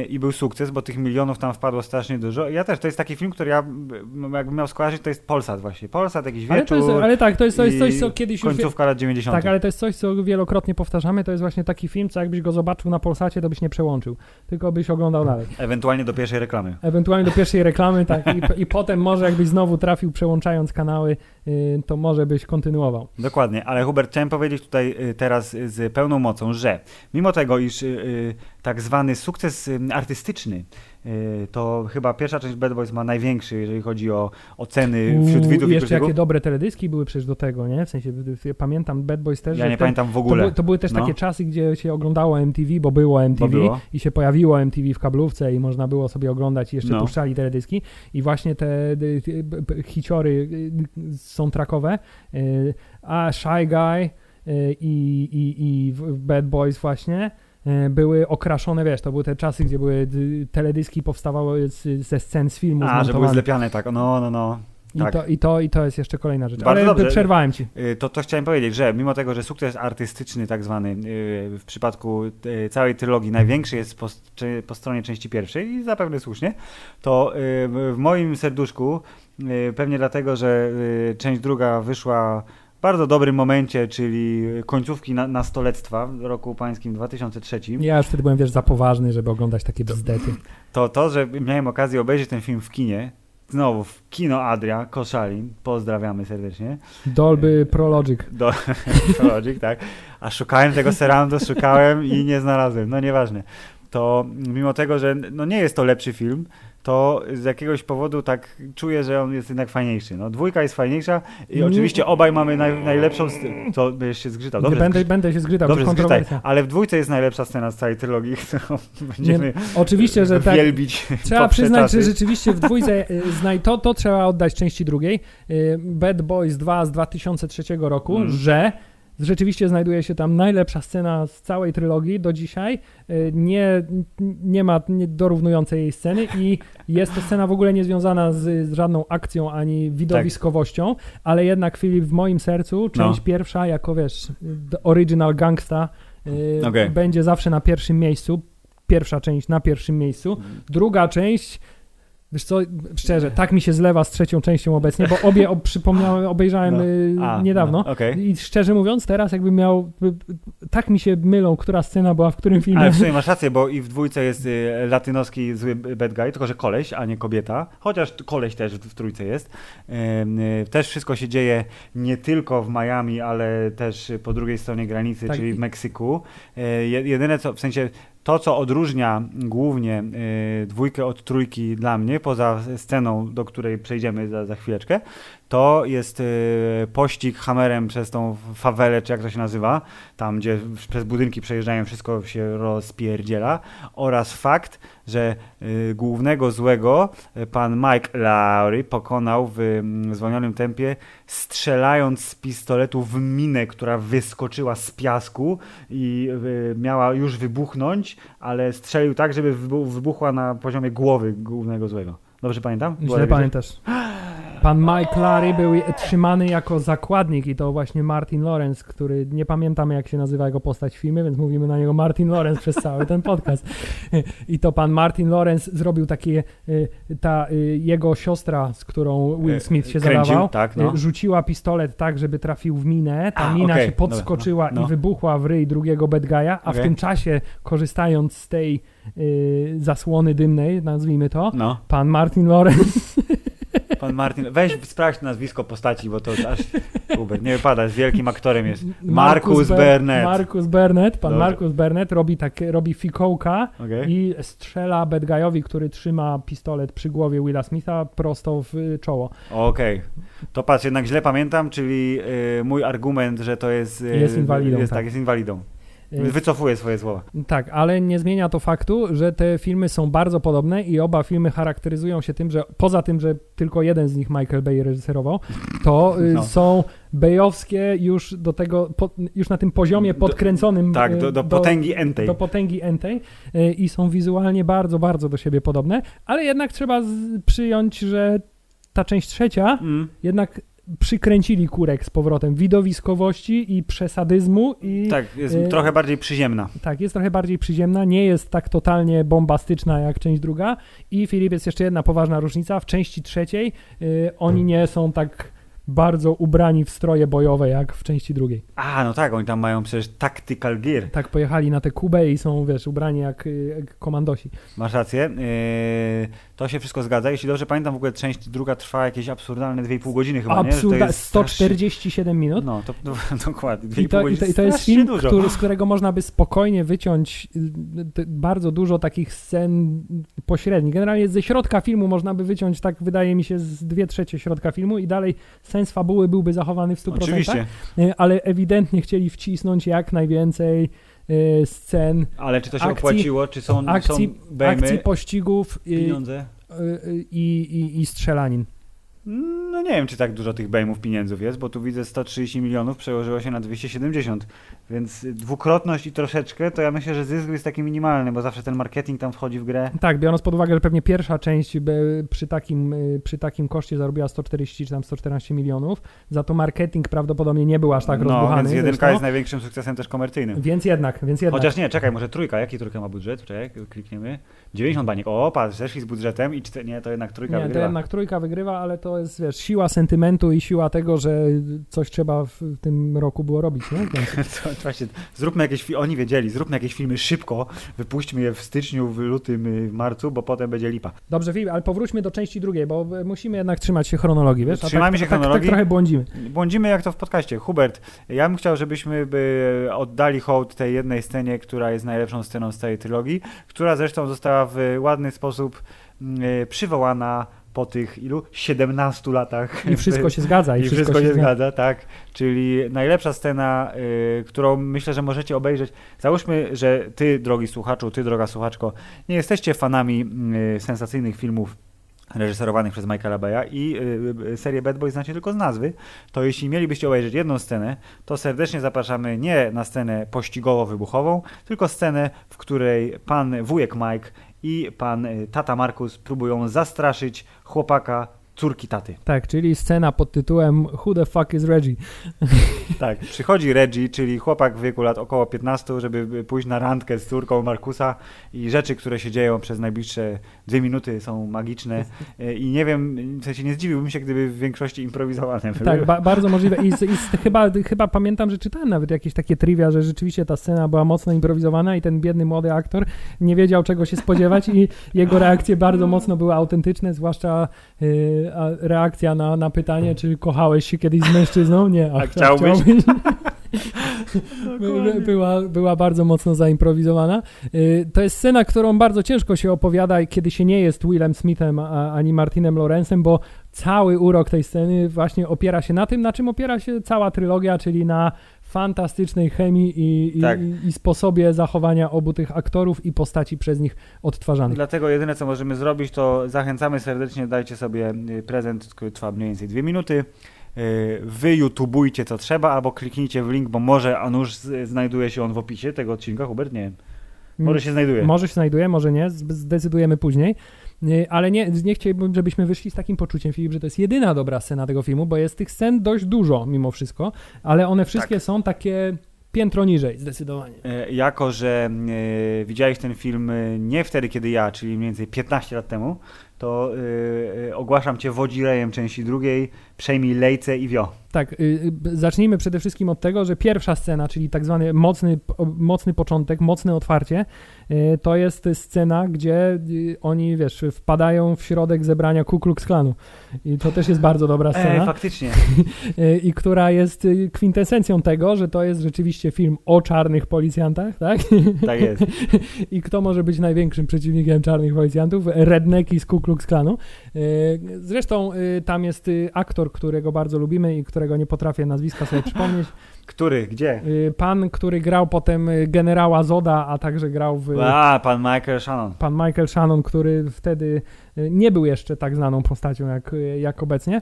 i był sukces, bo tych milionów tam wpadło strasznie dużo. Ja też, to jest taki film, który ja y, jakbym miał skojarzyć, to jest Polsat właśnie. Polsat, jakiś ale, wieczór, to jest, ale tak, to jest, to jest coś, co kiedyś już... końcówka lat 90. Tak, ale to jest coś, co wielokrotnie powtarzamy. To jest właśnie taki film, co jakbyś go zobaczył na Polsacie, to byś nie przełączył, tylko byś oglądał dalej. Ewentualnie do pierwszej reklamy. Ewentualnie do pierwszej reklamy, tak, i, i potem może jakbyś znowu trafił przełączając kanały, y, to może byś kontynuował. Dokładnie, ale Hubert, chciałem powiedzieć tutaj y, teraz y, z pełną mocą, że mimo tego, iż tak zwany sukces artystyczny, to chyba pierwsza część Bad Boys ma największy, jeżeli chodzi o oceny wśród widzów i jeszcze jakie dobre teledyski były przecież do tego, nie? W sensie, ja pamiętam Bad Boys też, Ja nie wtedy- pamiętam w To, ogóle. były- to były też No. takie czasy, gdzie się oglądało MTV, bo było MTV Bo było. i się pojawiło MTV w kablówce i można było sobie oglądać i jeszcze No. puszczali teledyski i właśnie te, te, hiciory y, są trackowe, y, a Shy Guy y, i, i, i Bad Boys właśnie y, były okraszone, wiesz, to były te czasy, gdzie były teledyski powstawały z, ze scen z filmu A, że były zlepiane tak, no, no, no. I, tak. to, i, to, I to jest jeszcze kolejna rzecz. Bardzo Ale dobrze. przerwałem ci. Y, To, to chciałem powiedzieć, że mimo tego, że sukces artystyczny tak zwany y, w przypadku y, całej trylogii największy jest po, po stronie części pierwszej i zapewne słusznie, to w moim serduszku pewnie dlatego, że część druga wyszła bardzo dobrym momencie, czyli końcówki na, nastolectwa w roku pańskim 2003. Ja już wtedy byłem, wiesz, za poważny, żeby oglądać takie bzdety. To to, że miałem okazję obejrzeć ten film w kinie, znowu w Kino Adria, Koszalin, pozdrawiamy serdecznie. Dolby Prologic. Do Logic, tak. A szukałem tego serandu, szukałem i nie znalazłem. No nieważne. To mimo tego, że no nie jest to lepszy film, to z jakiegoś powodu tak czuję, że on jest jednak fajniejszy. No, dwójka jest fajniejsza i oczywiście obaj mamy naj, najlepszą... To będziesz się zgrzytał. Dobrze, będę, będę się zgrytał, dobrze zgrzytaj. Ale w dwójce jest najlepsza scena z całej trylogii, którą będziemy Oczywiście, że tak. Trzeba przyznać, przeczasy. że rzeczywiście w dwójce y, znaj to, to trzeba oddać części drugiej. Y, Bad Boys 2 z 2003 roku, Mm. że rzeczywiście znajduje się tam najlepsza scena z całej trylogii do dzisiaj. Y, Nie, nie ma dorównującej jej sceny i jest to scena w ogóle niezwiązana z, z żadną akcją ani widowiskowością, ale jednak Filip w moim sercu część No. pierwsza jako wiesz, original gangsta y, Okej. będzie zawsze na pierwszym miejscu. Pierwsza część na pierwszym miejscu. Druga część, wiesz co, szczerze, tak mi się zlewa z trzecią częścią obecnie, bo obie ob, przypomniałem, obejrzałem No. y, A, niedawno. no, okej. I szczerze mówiąc, teraz jakbym miał, y, tak mi się mylą, która scena była w którym filmie. Ale w sumie masz rację, bo i w dwójce jest y, latynoski zły bad guy, tylko że koleś, a nie kobieta. Chociaż koleś też w, trójce jest. Też wszystko się dzieje nie tylko w Miami, ale też po drugiej stronie granicy, Tak, czyli w Meksyku. Je- jedyne co, w sensie to, co odróżnia głównie y, dwójkę od trójki dla mnie, poza sceną, do której przejdziemy za, za chwileczkę, to jest y, pościg hamerem przez tą fawelę, czy jak to się nazywa, tam gdzie przez budynki przejeżdżają, wszystko się rozpierdziela, oraz fakt, że y, głównego złego y, pan Mike Lowry pokonał w mm, zwolnionym tempie, strzelając z pistoletu w minę, która wyskoczyła z piasku i miała już wybuchnąć, ale strzelił tak, żeby wybu- wybuchła na poziomie głowy głównego złego. Dobrze pamiętam? Było Źle pamiętasz. Pan Mike Larry był trzymany jako zakładnik i to właśnie Martin Lawrence, który nie pamiętamy jak się nazywa jego postać w filmie, więc mówimy na niego Martin Lawrence przez cały ten podcast. I to pan Martin Lawrence zrobił takie, y, ta y, jego siostra, z którą Will E, Smith się kręcił, zadawał, tak, no. y, rzuciła pistolet tak, żeby trafił w minę, ta A, mina okej, się dobra, podskoczyła no, no. i wybuchła w ryj drugiego bad guy'a, a w Okej. tym czasie korzystając z tej y, zasłony dymnej, nazwijmy to, No. pan Martin Lawrence Pan Martin, weź sprawdź nazwisko postaci, bo to aż Hubert, nie wypada, jest wielkim aktorem jest. Marcus Ber- Burnett. Marcus Burnett, pan Dobrze. Marcus Burnett robi, tak, robi fikołka Okej. i strzela bad guyowi, który trzyma pistolet przy głowie Willa Smitha prosto w y, czoło. Okej. To patrz, jednak źle pamiętam, czyli y, mój argument, że to jest... Jest inwalidą, Jest, tak. tak, jest inwalidą. Y, Wycofuję swoje słowa. Tak, ale nie zmienia to faktu, że te filmy są bardzo podobne i oba filmy charakteryzują się tym, że poza tym, że tylko jeden z nich Michael Bay reżyserował, to y, No. są bejowskie już do tego, po, już na tym poziomie Do- podkręconym Tak, y, do, do potęgi entej. do potęgi entej y, i są wizualnie bardzo, bardzo do siebie podobne, ale jednak trzeba z, przyjąć, że ta część trzecia Mm. jednak przykręcili kurek z powrotem widowiskowości i przesadyzmu i Tak, jest y, trochę bardziej przyziemna. tak, jest trochę bardziej przyziemna, nie jest tak totalnie bombastyczna jak część druga. I Filip, jest jeszcze jedna poważna różnica. W części trzeciej y, oni nie są tak bardzo ubrani w stroje bojowe jak w części drugiej. A, no tak, oni tam mają przecież tactical gear. Tak pojechali na tę Kubę i są, wiesz, ubrani jak, y, jak komandosi. Masz rację. Yy, to się wszystko zgadza. Jeśli dobrze pamiętam, w ogóle część druga trwa jakieś absurdalne 2,5 godziny chyba, nie? Że Absurda, jest strasznie- 147 minut. No, to no, dokładnie. 2,5 I to, i, godziny to, I to jest film, który, z którego można by spokojnie wyciąć y, bardzo dużo takich scen pośrednich. Generalnie ze środka filmu można by wyciąć, tak wydaje mi się, z dwie trzecie środka filmu i dalej sens fabuły byłby zachowany w 100%. Oczywiście. Y, Ale ewidentnie chcieli wcisnąć jak najwięcej y, scen Ale czy to się Akcji- opłaciło? Czy są, akcji- są bejmy, akcji pościgów y, y, i, i, i strzelanin. No nie wiem, czy tak dużo tych bejmów pieniędzów jest, bo tu widzę 130 milionów, przełożyło się na 270, więc dwukrotność i troszeczkę, to ja myślę, że zysk jest taki minimalny, bo zawsze ten marketing tam wchodzi w grę. Tak, biorąc pod uwagę, że pewnie pierwsza część przy takim, y, przy takim koszcie zarobiła 140 czy tam 114 milionów, za to marketing prawdopodobnie nie był aż tak no, rozbuchany. więc jedynka zresztą. jest największym sukcesem też komercyjnym. Więc jednak, więc jednak. Chociaż nie, czekaj, może trójka. Jaki trójka ma budżet? Czekaj, klikniemy. 90 baniek. O, patrz, zeszli z budżetem i czte... nie, to jednak trójka nie, to wygrywa. jednak trójka wygrywa, ale to jest, wiesz, siła sentymentu i siła tego, że coś trzeba w tym roku było robić, nie? To, właśnie, zróbmy jakieś, oni wiedzieli, zróbmy jakieś filmy szybko, wypuśćmy je w styczniu, w lutym, y, w marcu, bo potem będzie lipa. dobrze, Filip, ale powróćmy do części drugiej, bo musimy jednak trzymać się chronologii, wiesz? A Trzymajmy tak, się tak, chronologii. Tak, trochę błądzimy. Błądzimy jak to w podcaście. Hubert, ja bym chciał, żebyśmy by oddali hołd tej jednej scenie, która jest najlepszą sceną z całej trylogii, która zresztą została w ładny sposób mm, y, przywołana po tych ilu? 17 latach. I wszystko się zgadza. I, I, wszystko, się zgadza, tak. Czyli najlepsza scena, y, którą myślę, że możecie obejrzeć. Załóżmy, że ty, drogi słuchaczu, ty, droga słuchaczko, nie jesteście fanami y, sensacyjnych filmów reżyserowanych przez Michaela Baya i y, serię Bad Boys znacie tylko z nazwy, to jeśli mielibyście obejrzeć jedną scenę, to serdecznie zapraszamy nie na scenę pościgowo-wybuchową, tylko scenę, w której pan wujek Mike i pan y, tata Markus próbują zastraszyć chłopaka córki taty. Tak, czyli scena pod tytułem Who the fuck is Reggie? Tak, przychodzi Reggie, czyli chłopak w wieku lat około 15, żeby pójść na randkę z córką Markusa i rzeczy, które się dzieją przez najbliższe dwie minuty są magiczne E, i nie wiem, w sensie nie zdziwiłbym się, gdyby w większości improwizowane były. Tak, ba bardzo możliwe. I, z, i z, chyba, chyba pamiętam, że czytałem nawet jakieś takie trivia, że rzeczywiście ta scena była mocno improwizowana i ten biedny młody aktor nie wiedział czego się spodziewać i jego reakcje bardzo mocno były autentyczne, zwłaszcza y, a reakcja na, na pytanie, czy kochałeś się kiedyś z mężczyzną? Nie. A chciałbyś? By- była, była bardzo mocno zaimprowizowana. Y, To jest scena, którą bardzo ciężko się opowiada, kiedy się nie jest Willem Smithem a, ani Martinem Lorenzem, bo cały urok tej sceny właśnie opiera się na tym, na czym opiera się cała trylogia, czyli na fantastycznej chemii i, Tak. i, i sposobie zachowania obu tych aktorów i postaci przez nich odtwarzanych. Dlatego jedyne, co możemy zrobić, to zachęcamy serdecznie, dajcie sobie y, prezent, który trwa mniej więcej dwie minuty. Y, Wy YouTubujcie co trzeba, albo kliknijcie w link, bo może, a nuż znajduje się on w opisie tego odcinka, Hubert? Nie wiem. Może się znajduje. Może się znajduje, może nie, zdecydujemy później. Ale nie, nie chciałbym, żebyśmy wyszli z takim poczuciem, Filip, że to jest jedyna dobra scena tego filmu, bo jest tych scen dość dużo mimo wszystko, ale one wszystkie Tak. są takie piętro niżej, zdecydowanie. E, Jako, że e, widziałeś ten film e, nie wtedy, kiedy ja, czyli mniej więcej 15 lat temu, to yy, ogłaszam cię wodzirejem części drugiej, przejmij lejce i wio. Tak, yy, zacznijmy przede wszystkim od tego, że pierwsza scena, czyli tak zwany mocny, mocny początek, mocne otwarcie, yy, to jest scena, gdzie yy, oni, wiesz, wpadają w środek zebrania Ku Klux Klanu. I to też jest bardzo dobra scena. Ej, faktycznie. Yy, I która jest y, kwintesencją tego, że to jest rzeczywiście film o czarnych policjantach, tak? Tak jest. I kto może być największym przeciwnikiem czarnych policjantów? Redneki z Ku Klux Klanu. Yy, zresztą yy, tam jest aktor, którego bardzo lubimy i którego nie potrafię nazwiska sobie przypomnieć. Który? Gdzie? Pan, który grał potem generała Zoda, a także grał w... A, pan Michael Shannon. Pan Michael Shannon, który wtedy nie był jeszcze tak znaną postacią jak, jak obecnie.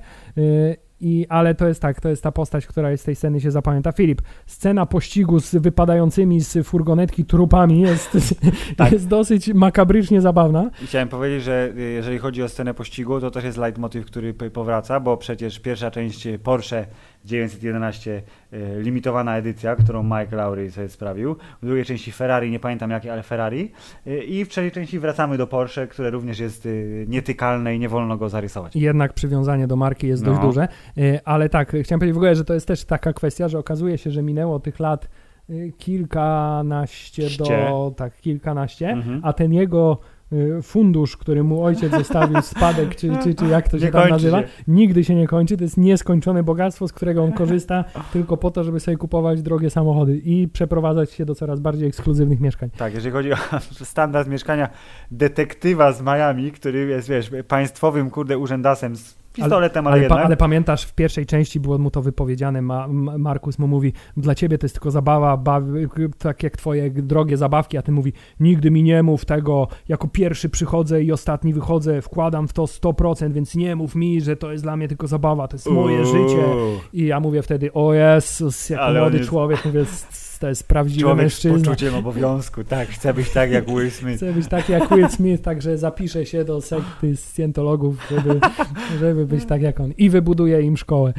I, ale to jest tak, to jest ta postać, która z tej sceny się zapamięta. Filip, scena pościgu z wypadającymi z furgonetki trupami jest, tak. jest dosyć makabrycznie zabawna. Chciałem powiedzieć, że jeżeli chodzi o scenę pościgu, to też jest leitmotiv, który powraca, bo przecież pierwsza część Porsche 911 e, limitowana edycja, którą Mike Lowry sobie sprawił. W drugiej części Ferrari, nie pamiętam jakie, ale Ferrari. E, I w trzeciej części wracamy do Porsche, które również jest e, nietykalne i nie wolno go zarysować. Jednak przywiązanie do marki jest no. dość duże. Ale tak, chciałem powiedzieć w ogóle, że to jest też taka kwestia, że okazuje się, że minęło tych lat kilkanaście Ście. do, tak, kilkanaście, mhm. a ten jego fundusz, który mu ojciec zostawił, spadek, czy, czy, czy jak to się nie tam nazywa, się. nigdy się nie kończy. To jest nieskończone bogactwo, z którego on korzysta tylko po to, żeby sobie kupować drogie samochody i przeprowadzać się do coraz bardziej ekskluzywnych mieszkań. Tak, jeżeli chodzi o standard mieszkania detektywa z Miami, który jest, wiesz, państwowym, kurde, urzędasem z pistoletem, ale, ale, ale, ale, pamiętasz, w pierwszej części było mu to wypowiedziane, Ma, Markus mu mówi, dla ciebie to jest tylko zabawa, bawi, tak jak twoje drogie zabawki, a ty mówi, nigdy mi nie mów tego, jako pierwszy przychodzę i ostatni wychodzę, wkładam w to 100%, więc nie mów mi, że to jest dla mnie tylko zabawa, to jest moje Uuu. życie. I ja mówię wtedy, o Jezus, jako ale młody jest... człowiek, mówię, to jest prawdziwy Człowiek mężczyzna. z poczuciem obowiązku, tak, chcę być tak jak Will Smith. Chcę być tak jak Will Smith, także zapiszę się do sekty scjentologów, żeby, żeby być tak jak on i wybuduję im szkołę.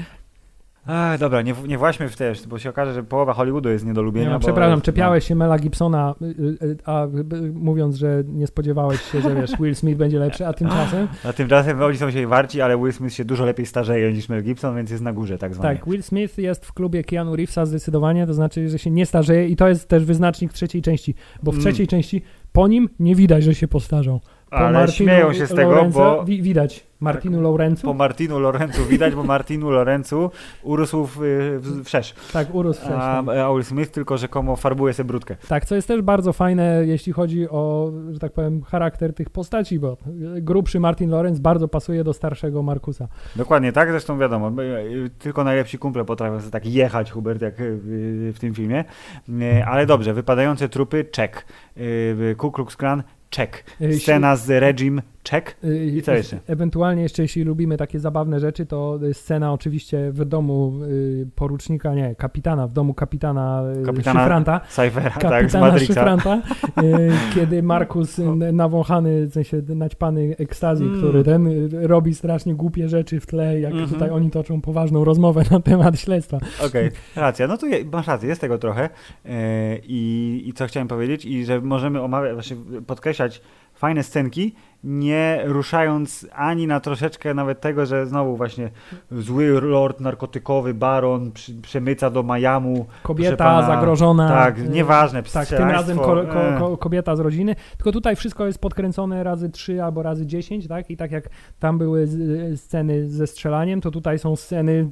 A, dobra, nie, nie właśnie w też, bo się okaże, że połowa Hollywoodu jest nie do lubienia. No, przepraszam, czepiałeś no. się Mela Gibsona, y, y, y, a mówiąc, że nie spodziewałeś się, że wiesz, Will Smith będzie lepszy, a tymczasem... A tymczasem oni są się warci, ale Will Smith się dużo lepiej starzeje niż Mel Gibson, więc jest na górze tak zwanej. Tak, Will Smith jest w klubie Keanu Reevesa zdecydowanie, to znaczy, że się nie starzeje i to jest też wyznacznik trzeciej części, bo w mm. trzeciej mm. części po nim nie widać, że się postarzał. Po ale Martinu śmieją się z tego, Lorenzo, bo... Widać. Martinu tak, Lorenzu? Po Martinu Lorenzu widać, bo Martinu Lorenzu urósł w, wszerz. Tak, urósł wszerz. A, tak. a Will Smith tylko rzekomo farbuje sobie brudkę. Tak, co jest też bardzo fajne, jeśli chodzi o, że tak powiem, charakter tych postaci, bo grubszy Martin Lorenz bardzo pasuje do starszego Markusa. Dokładnie tak, zresztą wiadomo, tylko najlepsi kumple potrafią sobie tak jechać, Hubert, jak w tym filmie. Ale dobrze, wypadające trupy, check. Ku Klux Klan, check. Y, Scena z Regim, check. Y, I co jeszcze? Ewentualnie jeszcze, jeśli lubimy takie zabawne rzeczy, to scena oczywiście w domu y, porucznika, nie, kapitana, w domu kapitana, kapitana Szyfranta. Cyphera, kapitana tak, Szyfranta, kiedy Markus nawąchany, w sensie naćpany ekstazji, mm. który ten robi strasznie głupie rzeczy w tle, jak mm -hmm. tutaj oni toczą poważną rozmowę na temat śledztwa. Okej, okay. racja, no to je, masz rację, jest tego trochę. I, I co chciałem powiedzieć? I że możemy omawiać, właśnie podkreślać fajne scenki, nie ruszając ani na troszeczkę nawet tego, że znowu właśnie zły lord narkotykowy, baron przy, przemyca do Majamu. Kobieta pana, zagrożona. Tak, y, nieważne. Tak, tym razem ko, ko, ko, kobieta z rodziny. Tylko tutaj wszystko jest podkręcone razy 3 albo razy 10, tak? I tak jak tam były sceny ze strzelaniem, to tutaj są sceny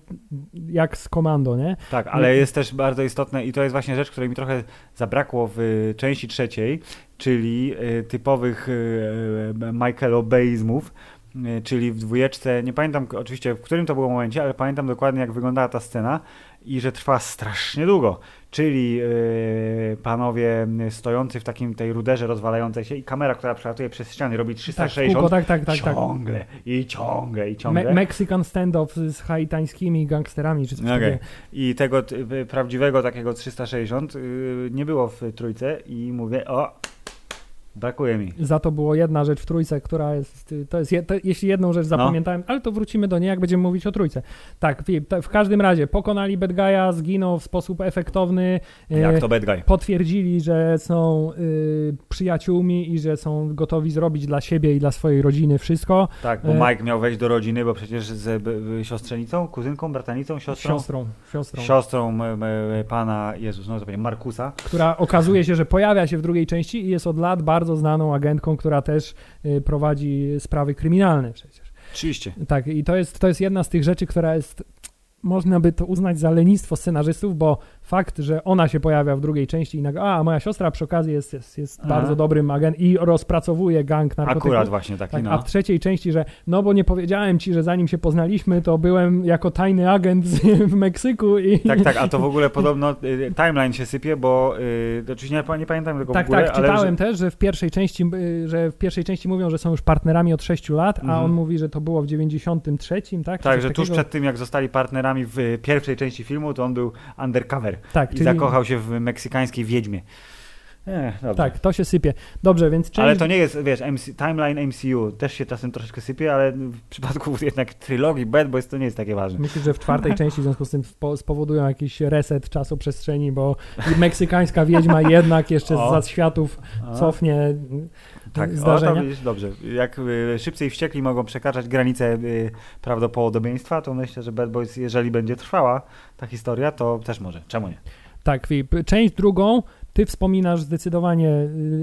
jak z komando, nie? Tak, ale jest też bardzo istotne i to jest właśnie rzecz, której mi trochę zabrakło w części trzeciej, czyli y, typowych y, Michaelobeizmów, y, czyli w dwójeczce, nie pamiętam oczywiście w którym to było momencie, ale pamiętam dokładnie jak wyglądała ta scena i że trwa strasznie długo, czyli panowie stojący w takim tej ruderze rozwalającej się i kamera, która przelatuje przez ściany robi 360 tak, tak, tak, tak, ciągle tak. i ciągle i ciągle. Me Mexican standoff z haitańskimi gangsterami czy coś okay. I tego prawdziwego takiego 360 yy, nie było w trójce i mówię o Brakuje mi. Za to było jedna rzecz w trójce, która jest, to jest, je, to, jeśli jedną rzecz zapamiętałem, no. ale to wrócimy do niej, jak będziemy mówić o trójce. Tak, w, w każdym razie pokonali bad guy'a, zginął w sposób efektowny. Jak to bad guy? Potwierdzili, że są y, przyjaciółmi i że są gotowi zrobić dla siebie i dla swojej rodziny wszystko. Tak, bo e, Mike miał wejść do rodziny, bo przecież z siostrzenicą, kuzynką, bratanicą, siostrą? Siostrą. Siostrą, siostrą pana, Jezus, no to Markusa. Która okazuje się, że pojawia się w drugiej części i jest od lat bardzo znaną agentką, która też y, prowadzi sprawy kryminalne przecież. Oczywiście. Tak, i to jest, to jest jedna z tych rzeczy, która jest można by to uznać za lenistwo scenarzystów, bo fakt, że ona się pojawia w drugiej części i nagle, a moja siostra przy okazji jest, jest, jest bardzo dobrym agent i rozpracowuje gang narkotyków. Akurat właśnie taki, tak, no. A w trzeciej części, że no bo nie powiedziałem ci, że zanim się poznaliśmy, to byłem jako tajny agent w Meksyku i... Tak, tak, a to w ogóle podobno y, timeline się sypie, bo y, oczywiście nie, nie pamiętam tego tak, w ogóle, Tak, czytałem że... też, że w pierwszej części, y, że w pierwszej części mówią, że są już partnerami od 6 lat, a mhm. on mówi, że to było w 93, tak? Tak, że tuż przed tym, jak zostali partnerami w pierwszej części filmu, to on był undercover. Tak, i czyli... zakochał się w meksykańskiej wiedźmie. tak, to się sypie. Dobrze, więc część... Ale to nie jest, wiesz, MC, timeline MCU też się czasem troszeczkę sypie, ale w przypadku jednak trylogii Bad Boys to nie jest takie ważne. Myślę, że w czwartej części w związku z tym spowodują jakiś reset czasu przestrzeni, bo meksykańska wiedźma jednak jeszcze za światów cofnie tak, zdarzenia. O, to widzisz, dobrze. Jak y, szybciej wściekli mogą przekraczać granice y, prawdopodobieństwa, to myślę, że Bad Boys, jeżeli będzie trwała ta historia, to też może. Czemu nie? Tak, część drugą ty wspominasz zdecydowanie,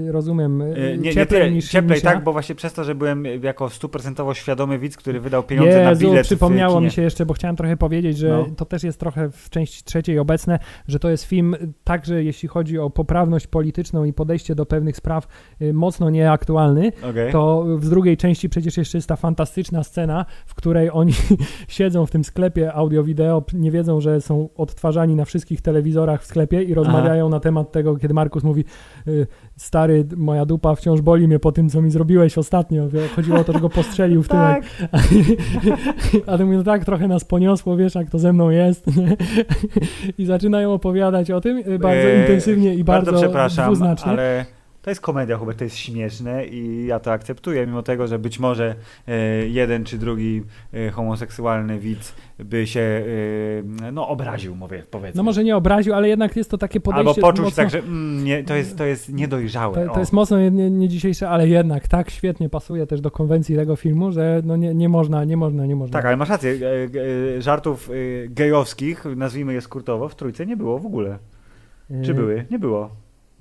y, rozumiem, y, nie, cieplej nie niż Cieplej, niż tak, bo właśnie przez to, że byłem jako stuprocentowo świadomy widz, który wydał pieniądze Jezu, na bilet przypomniało mi się jeszcze, bo chciałem trochę powiedzieć, że no. to też jest trochę w części trzeciej obecne, że to jest film także jeśli chodzi o poprawność polityczną i podejście do pewnych spraw y, mocno nieaktualny, okay. to w drugiej części przecież jeszcze jest ta fantastyczna scena, w której oni siedzą w tym sklepie audio-wideo, nie wiedzą, że są odtwarzani na wszystkich telewizorach w sklepie i rozmawiają Aha. na temat tego, kiedy Markus mówi, y, stary, moja dupa wciąż boli mnie po tym, co mi zrobiłeś ostatnio. Chodziło o to, że go postrzelił w tyłek. Tak. A ty mówisz, no tak, trochę nas poniosło, wiesz, jak to ze mną jest. I zaczynają opowiadać o tym y, bardzo eee, intensywnie i bardzo, bardzo przepraszam, dwuznacznie. ale to jest komedia, Hubert, to jest śmieszne i ja to akceptuję, mimo tego, że być może e, jeden czy drugi e, homoseksualny widz by się e, no, obraził, mówię, powiedzmy. No może nie obraził, ale jednak jest to takie podejście... Albo poczuł mocno, się tak, że mm, nie, to, jest, to jest niedojrzałe. To, to jest mocno nie, nie, dzisiejsze, ale jednak tak świetnie pasuje też do konwencji tego filmu, że no nie, nie można, nie można, nie można. Tak, ale masz rację, żartów gejowskich, nazwijmy je skrótowo, w Trójce nie było w ogóle. Czy były? Nie było.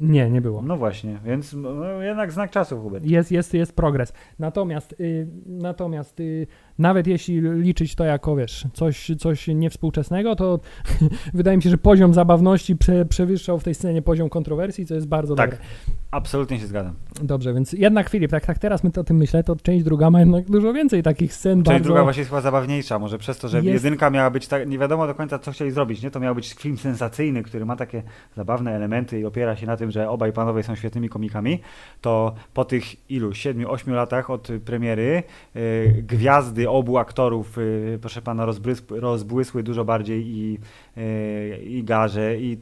Nie, nie było. No właśnie, więc no, jednak znak czasu, Hubert. Jest, jest, jest progres. Natomiast, y, natomiast y, nawet jeśli liczyć to jako, wiesz, coś, coś niewspółczesnego, to wydaje mi się, że poziom zabawności prze, przewyższał w tej scenie poziom kontrowersji, co jest bardzo tak, dobre. absolutnie się zgadzam. Dobrze, więc jednak Filip, tak, tak teraz my to o tym myślę, to część druga ma jednak dużo więcej takich scen. Część bardzo... druga właśnie jest chyba zabawniejsza, może przez to, że jest... jedynka miała być tak, nie wiadomo do końca, co chcieli zrobić, nie? To miał być film sensacyjny, który ma takie zabawne elementy i opiera się na tym, że obaj panowie są świetnymi komikami, to po tych ilu, siedmiu, ośmiu latach od premiery yy, gwiazdy obu aktorów, yy, proszę pana, rozbłysły dużo bardziej i, yy, i garze i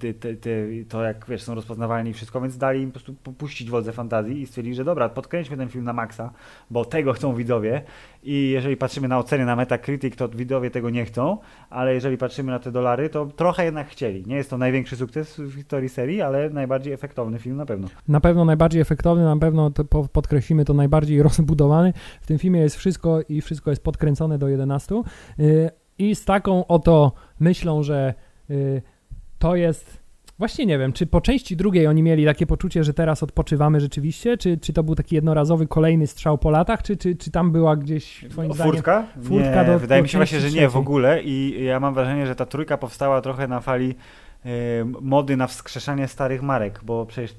to jak wiesz, są rozpoznawalni i wszystko, więc dali im po prostu puścić wodze fantazji i stwierdzili, że dobra, podkręćmy ten film na maksa, bo tego chcą widzowie i jeżeli patrzymy na oceny na Metacritic, to widzowie tego nie chcą, ale jeżeli patrzymy na te dolary, to trochę jednak chcieli. Nie jest to największy sukces w historii serii, ale najbardziej efektowny film na pewno. Na pewno najbardziej efektowny, na pewno to podkreślimy to najbardziej rozbudowany. W tym filmie jest wszystko i wszystko jest podkręcone do 11 y, i z taką oto myślą, że y, to jest Właśnie nie wiem, czy po części drugiej oni mieli takie poczucie, że teraz odpoczywamy rzeczywiście, czy, czy to był taki jednorazowy kolejny strzał po latach, czy, czy, czy tam była gdzieś twoim zdaniem... Furtka? Furtka nie, do, wydaje do mi się właśnie, że nie w ogóle. I ja mam wrażenie, że ta trójka powstała trochę na fali y, mody na wskrzeszanie starych marek, bo przecież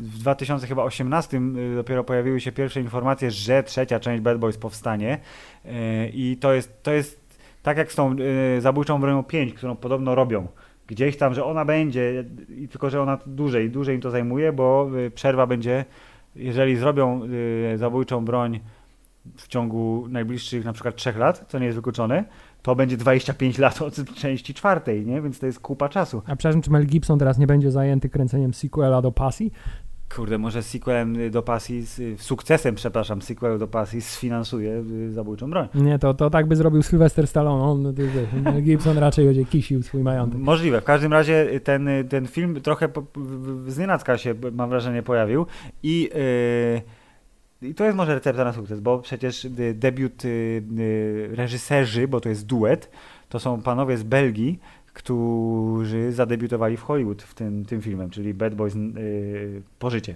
w 2018 y, dopiero pojawiły się pierwsze informacje, że trzecia część Bad Boys powstanie. Y, i to jest, to jest tak jak z tą zabójczą bronią 5, którą podobno robią gdzieś tam, że ona będzie, tylko że ona dłużej, dłużej im to zajmuje, bo y, przerwa będzie, jeżeli zrobią y, zabójczą broń w ciągu najbliższych na przykład 3 lat, co nie jest wykluczone, to będzie 25 lat od części czwartej, nie? Więc to jest kupa czasu. A przepraszam, czy Mel Gibson teraz nie będzie zajęty kręceniem sequela do Pasji? Kurde, może sequelem do pasji, z, sukcesem, przepraszam, sequelu do pasji sfinansuje y, zabójczą broń. Nie, to, to tak by zrobił Sylvester Stallone. On, ty, ty, Gibson raczej będzie kisił swój majątek. Możliwe. W każdym razie ten, ten film trochę po, z nienacka się, mam wrażenie, pojawił i... Yy, i to jest może recepta na sukces, bo przecież debiut reżyserzy, bo to jest duet, to są panowie z Belgii, którzy zadebiutowali w Hollywood w tym, tym filmem, czyli Bad Boys yy, Pożycie.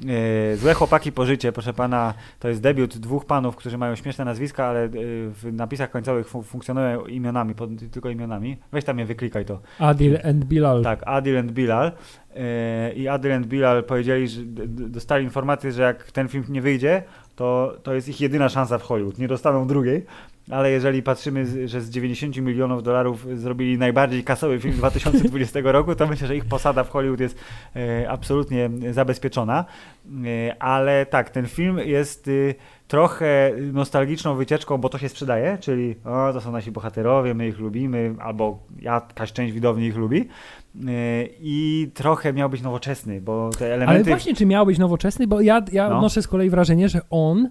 yy, Złe chłopaki Pożycie, proszę pana, to jest debiut dwóch panów, którzy mają śmieszne nazwiska, ale yy, w napisach końcowych fun funkcjonują imionami, pod, tylko imionami. Weź tam je wyklikaj to. Adil and Bilal. Tak, Adil and Bilal. Yy, I Adil and Bilal powiedzieli, że dostali informację, że jak ten film nie wyjdzie, to, to jest ich jedyna szansa w Hollywood. Nie dostaną drugiej, ale jeżeli patrzymy, że z 90 milionów dolarów zrobili najbardziej kasowy film 2020 roku, to myślę, że ich posada w Hollywood jest e, absolutnie zabezpieczona. E, ale tak, ten film jest y, trochę nostalgiczną wycieczką, bo to się sprzedaje, czyli o, to są nasi bohaterowie, my ich lubimy, albo jakaś część widowni ich lubi. E, I trochę miał być nowoczesny, bo te elementy... Ale właśnie, czy miał być nowoczesny? Bo ja, ja no. odnoszę z kolei wrażenie, że on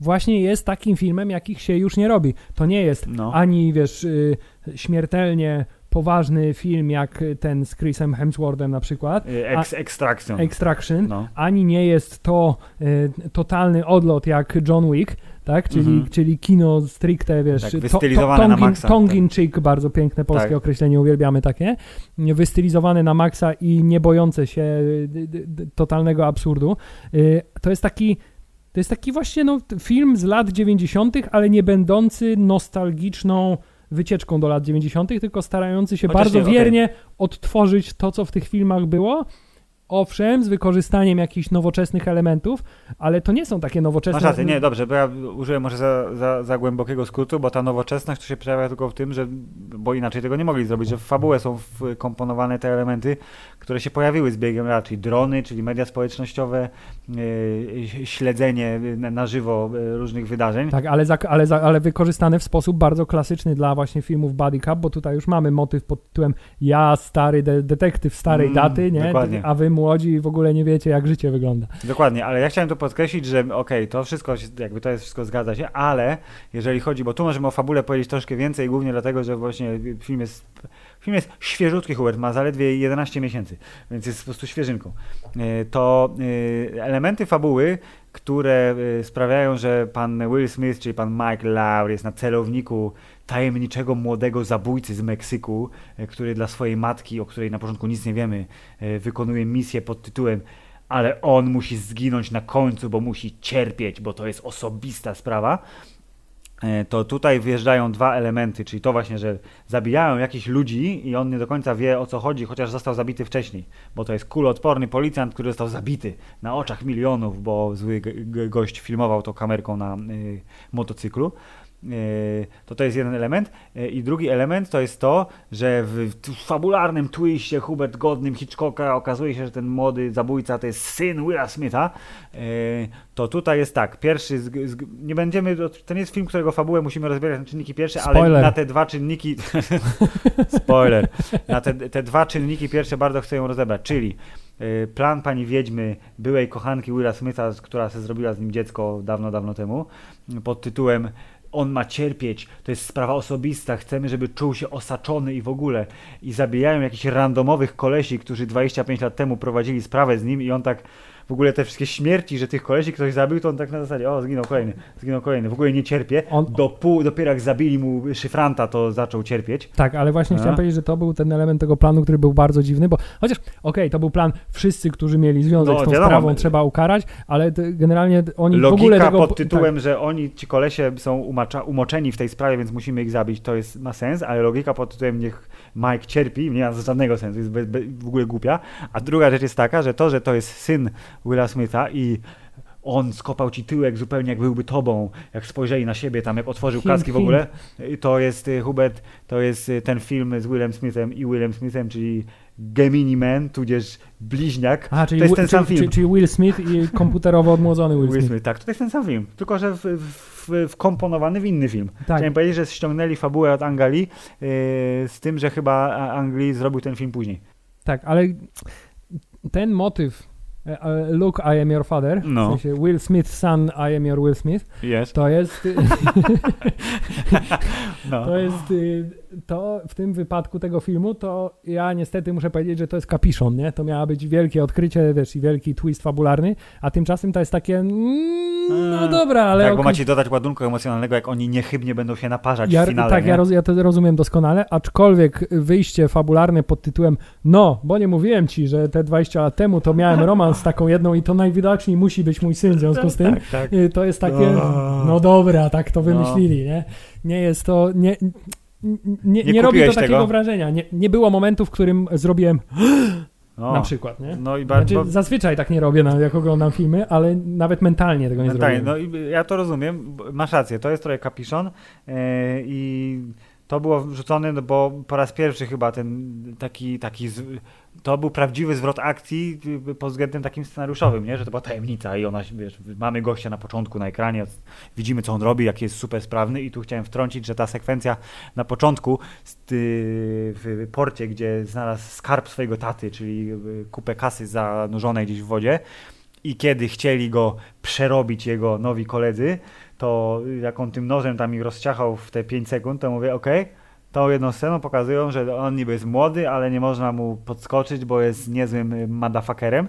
właśnie jest takim filmem, jakich się już nie robi. To nie jest no. ani, wiesz, y, śmiertelnie poważny film jak ten z Chrisem Hemsworthem na przykład. Y, ex, extraction. Extraction. No. Ani nie jest to y, totalny odlot jak John Wick, tak? Czyli, mhm. czyli kino stricte, wiesz, tak, wystylizowane to, to, tongin, na Tongin tak. chick, bardzo piękne polskie tak. określenie, uwielbiamy takie. Wystylizowane na maksa i nie bojące się totalnego absurdu. To jest taki to jest taki właśnie no, film z lat 90., ale nie będący nostalgiczną wycieczką do lat 90., tylko starający się Chociaż bardzo nie, wiernie okay. odtworzyć to, co w tych filmach było owszem, z wykorzystaniem jakichś nowoczesnych elementów, ale to nie są takie nowoczesne... Masz rację, nie, dobrze, bo ja użyłem może za, za, za, głębokiego skrótu, bo ta nowoczesność to się przejawia tylko w tym, że, bo inaczej tego nie mogli zrobić, że w fabułę są wkomponowane te elementy, które się pojawiły z biegiem lat, czyli drony, czyli media społecznościowe, śledzenie na żywo e, różnych wydarzeń. Tak, ale, za, ale, za, ale wykorzystane w sposób bardzo klasyczny dla właśnie filmów Buddy Cup, bo tutaj już mamy motyw pod tytułem ja, stary de detektyw starej mm, daty, nie? Dokładnie. a wy młodzi w ogóle nie wiecie, jak życie wygląda. Dokładnie, ale ja chciałem to podkreślić, że okej, okay, to wszystko, jakby to jest wszystko zgadza się, ale jeżeli chodzi, bo tu możemy o fabule powiedzieć troszkę więcej, głównie dlatego, że właśnie film jest Film jest świeżutki, Hubert, ma zaledwie 11 miesięcy, więc jest po prostu świeżynką. E, to e, elementy fabuły, które e, sprawiają, że pan Will Smith, czyli pan Mike Laur jest na celowniku tajemniczego młodego zabójcy z Meksyku, który dla swojej matki, o której na początku nic nie wiemy, wykonuje misję pod tytułem ale on musi zginąć na końcu, bo musi cierpieć, bo to jest osobista sprawa. E, to tutaj wjeżdżają dwa elementy, czyli to właśnie, że zabijają jakichś ludzi i on nie do końca wie o co chodzi, chociaż został zabity wcześniej, bo to jest kuloodporny policjant, który został zabity na oczach milionów, bo zły gość filmował to kamerką na y, motocyklu. E, to to jest jeden element. E, I drugi element to jest to, że w fabularnym twiście Hubert godnym Hitchcocka okazuje się, że ten młody zabójca to jest syn Willa Smitha. E, to tutaj jest tak, pierwszy, z, z, nie będziemy, to nie jest film, którego fabułę musimy rozbierać na czynniki pierwsze, Spoiler. ale na te dwa czynniki, spoiler, na te, te dwa czynniki pierwsze bardzo chcę ją rozebrać, czyli plan pani Wiedźmy, byłej kochanki Willa Smitha, która się zrobiła z nim dziecko dawno, dawno temu, pod tytułem on ma cierpieć, to jest sprawa osobista, chcemy, żeby czuł się osaczony i w ogóle. I zabijają jakichś randomowych kolesi, którzy 25 lat temu prowadzili sprawę z nim i on tak w ogóle te wszystkie śmierci, że tych kolesi ktoś zabił, to on tak na zasadzie, o, zginął kolejny, zginął kolejny, w ogóle nie cierpie. On... Do pół, dopiero jak zabili mu szyfranta, to zaczął cierpieć. Tak, ale właśnie chciałem powiedzieć, że to był ten element tego planu, który był bardzo dziwny, bo chociaż, okej, okay, to był plan, wszyscy, którzy mieli związek no, z tą wiadomo, sprawą, trzeba ukarać, ale generalnie oni Logika w ogóle tego... pod tytułem, tak. że oni, ci kolesie są umacza, umoczeni w tej sprawie, więc musimy ich zabić, to jest, ma sens, ale logika pod tytułem niech Mike cierpi, nie ma żadnego sensu, jest w ogóle głupia. A druga rzecz jest taka, że to, że to jest syn Willa Smitha i on skopał ci tyłek zupełnie jak byłby tobą, jak spojrzeli na siebie tam, jak otworzył kaski w ogóle. To jest y, Hubert, to jest y, ten film z Willem Smithem i Willem Smithem, czyli Gemini Man, tudzież bliźniak. A, czyli, to jest ten sam film. Czyli, czyli Will Smith i komputerowo odmłodzony Will, Will Smith. Smith. Tak, to jest ten sam film, tylko że w, w, wkomponowany w inny film. Tak. Chciałem powiedzieć, że ściągnęli fabułę od Angali yy, z tym, że chyba Anglii zrobił ten film później. Tak, ale ten motyw Luke, I am your father, No. w sensie Will Smith, son, I am your Will Smith, Jest. to jest, No. to jest, y, to w tym wypadku tego filmu, to ja niestety muszę powiedzieć, że to jest kapiszon, nie? To miało być wielkie odkrycie, wiesz, i wielki twist fabularny, a tymczasem to jest takie, mm, no Mm. dobra, ale... tak, bo macie dodać ładunku emocjonalnego, jak oni niechybnie będą się naparzać Ja, w finale, tak, ja, roz, ja to rozumiem doskonale, aczkolwiek wyjście fabularne pod tytułem no, bo nie mówiłem ci, że te 20 lat temu to miałem romans z taką jedną i to najwidoczniej musi być mój syn w związku z tym. Tak, tak. Y, To jest takie, no dobra, tak to No. wymyślili, nie? Nie jest to, nie, nie, nie, Nie robi to takiego tego? wrażenia. Nie, nie było momentu, w którym zrobiłem O. na przykład, nie? No i bardzo... Znaczy, zazwyczaj tak nie robię, na, jak oglądam filmy, ale nawet mentalnie tego nie Mentalnie, zrobiłem. no i ja to rozumiem, bo- masz rację, to jest trochę kapiszon e, i to było wrzucone, no bo po raz pierwszy chyba ten taki, taki z, to był prawdziwy zwrot akcji y, pod względem takim scenariuszowym, nie? że to była tajemnica i ona, wiesz, mamy gościa na początku na ekranie, widzimy co on robi, jaki jest super sprawny i tu chciałem wtrącić, że ta sekwencja na początku w porcie, gdzie znalazł skarb swojego taty, czyli y, kupę kasy zanurzonej gdzieś w wodzie, i kiedy chcieli go przerobić jego nowi koledzy, to jak on tym nożem tam ich rozciachał w te 5 sekund, to mówię, okej, tą jedną sceną pokazują, że on niby jest młody, ale nie można mu podskoczyć, bo jest niezłym y, motherfuckerem.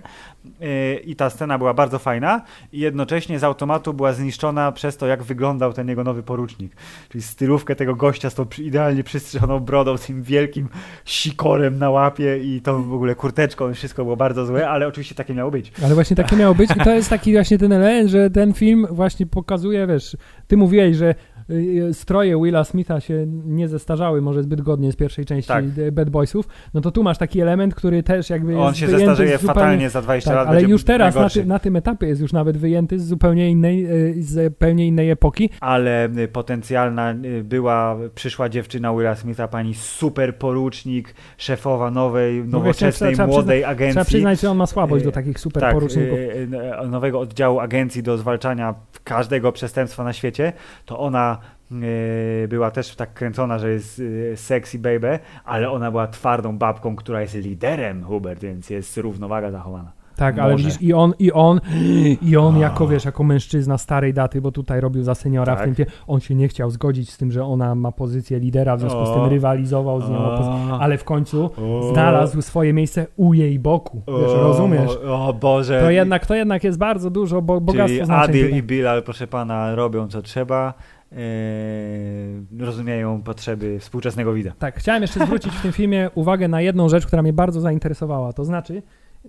Yy, I ta scena była bardzo fajna i jednocześnie z automatu była zniszczona przez to, jak wyglądał ten jego nowy porucznik. Czyli stylówkę tego gościa z tą idealnie przystrzyżoną brodą, z tym wielkim sikorem na łapie i tą w ogóle kurteczką wszystko było bardzo złe, ale oczywiście takie miało być. Ale właśnie takie miało być i to jest taki właśnie ten element, że ten film właśnie pokazuje, wiesz, ty mówiłeś, że y, stroje Willa Smitha się nie zestarzały może zbyt godnie z pierwszej części Tak. y, Bad Boysów, no to tu masz taki element, który też jakby On jest się zestarzeje zupełnie... fatalnie za 20 Tak, lat. ale już teraz na, ty, na tym etapie jest już nawet wyjęty z zupełnie innej, y, z zupełnie innej epoki. ale y, potencjalna y, była przyszła dziewczyna Willa Smitha, pani super porucznik, szefowa nowej, nowoczesnej, trzeba młodej agencji. Trzeba przyznać, że on ma słabość do Y, takich super tak, poruczników. y, y, nowego oddziału agencji do zwalczania każdego przestępstwa na świecie, to ona y, była też tak kręcona, że jest y, sexy baby, ale ona była twardą babką, która jest liderem Hubert, więc jest równowaga zachowana. Tak, ale Może. widzisz, i on, i on, i on A. jako, wiesz, jako mężczyzna starej daty, bo tutaj robił za seniora w Tak. tym filmie, on się nie chciał zgodzić z tym, że ona ma pozycję lidera, w związku z tym O. rywalizował z nią, O. ale w końcu O. znalazł swoje miejsce u jej boku, wiesz, O, rozumiesz? O, o Boże. To jednak, to jednak jest bardzo dużo bo, bogactwo Czyli Adil i Bilal, proszę pana, robią co trzeba, e, rozumieją potrzeby współczesnego widza. Tak, chciałem jeszcze zwrócić w tym filmie uwagę na jedną rzecz, która mnie bardzo zainteresowała, to znaczy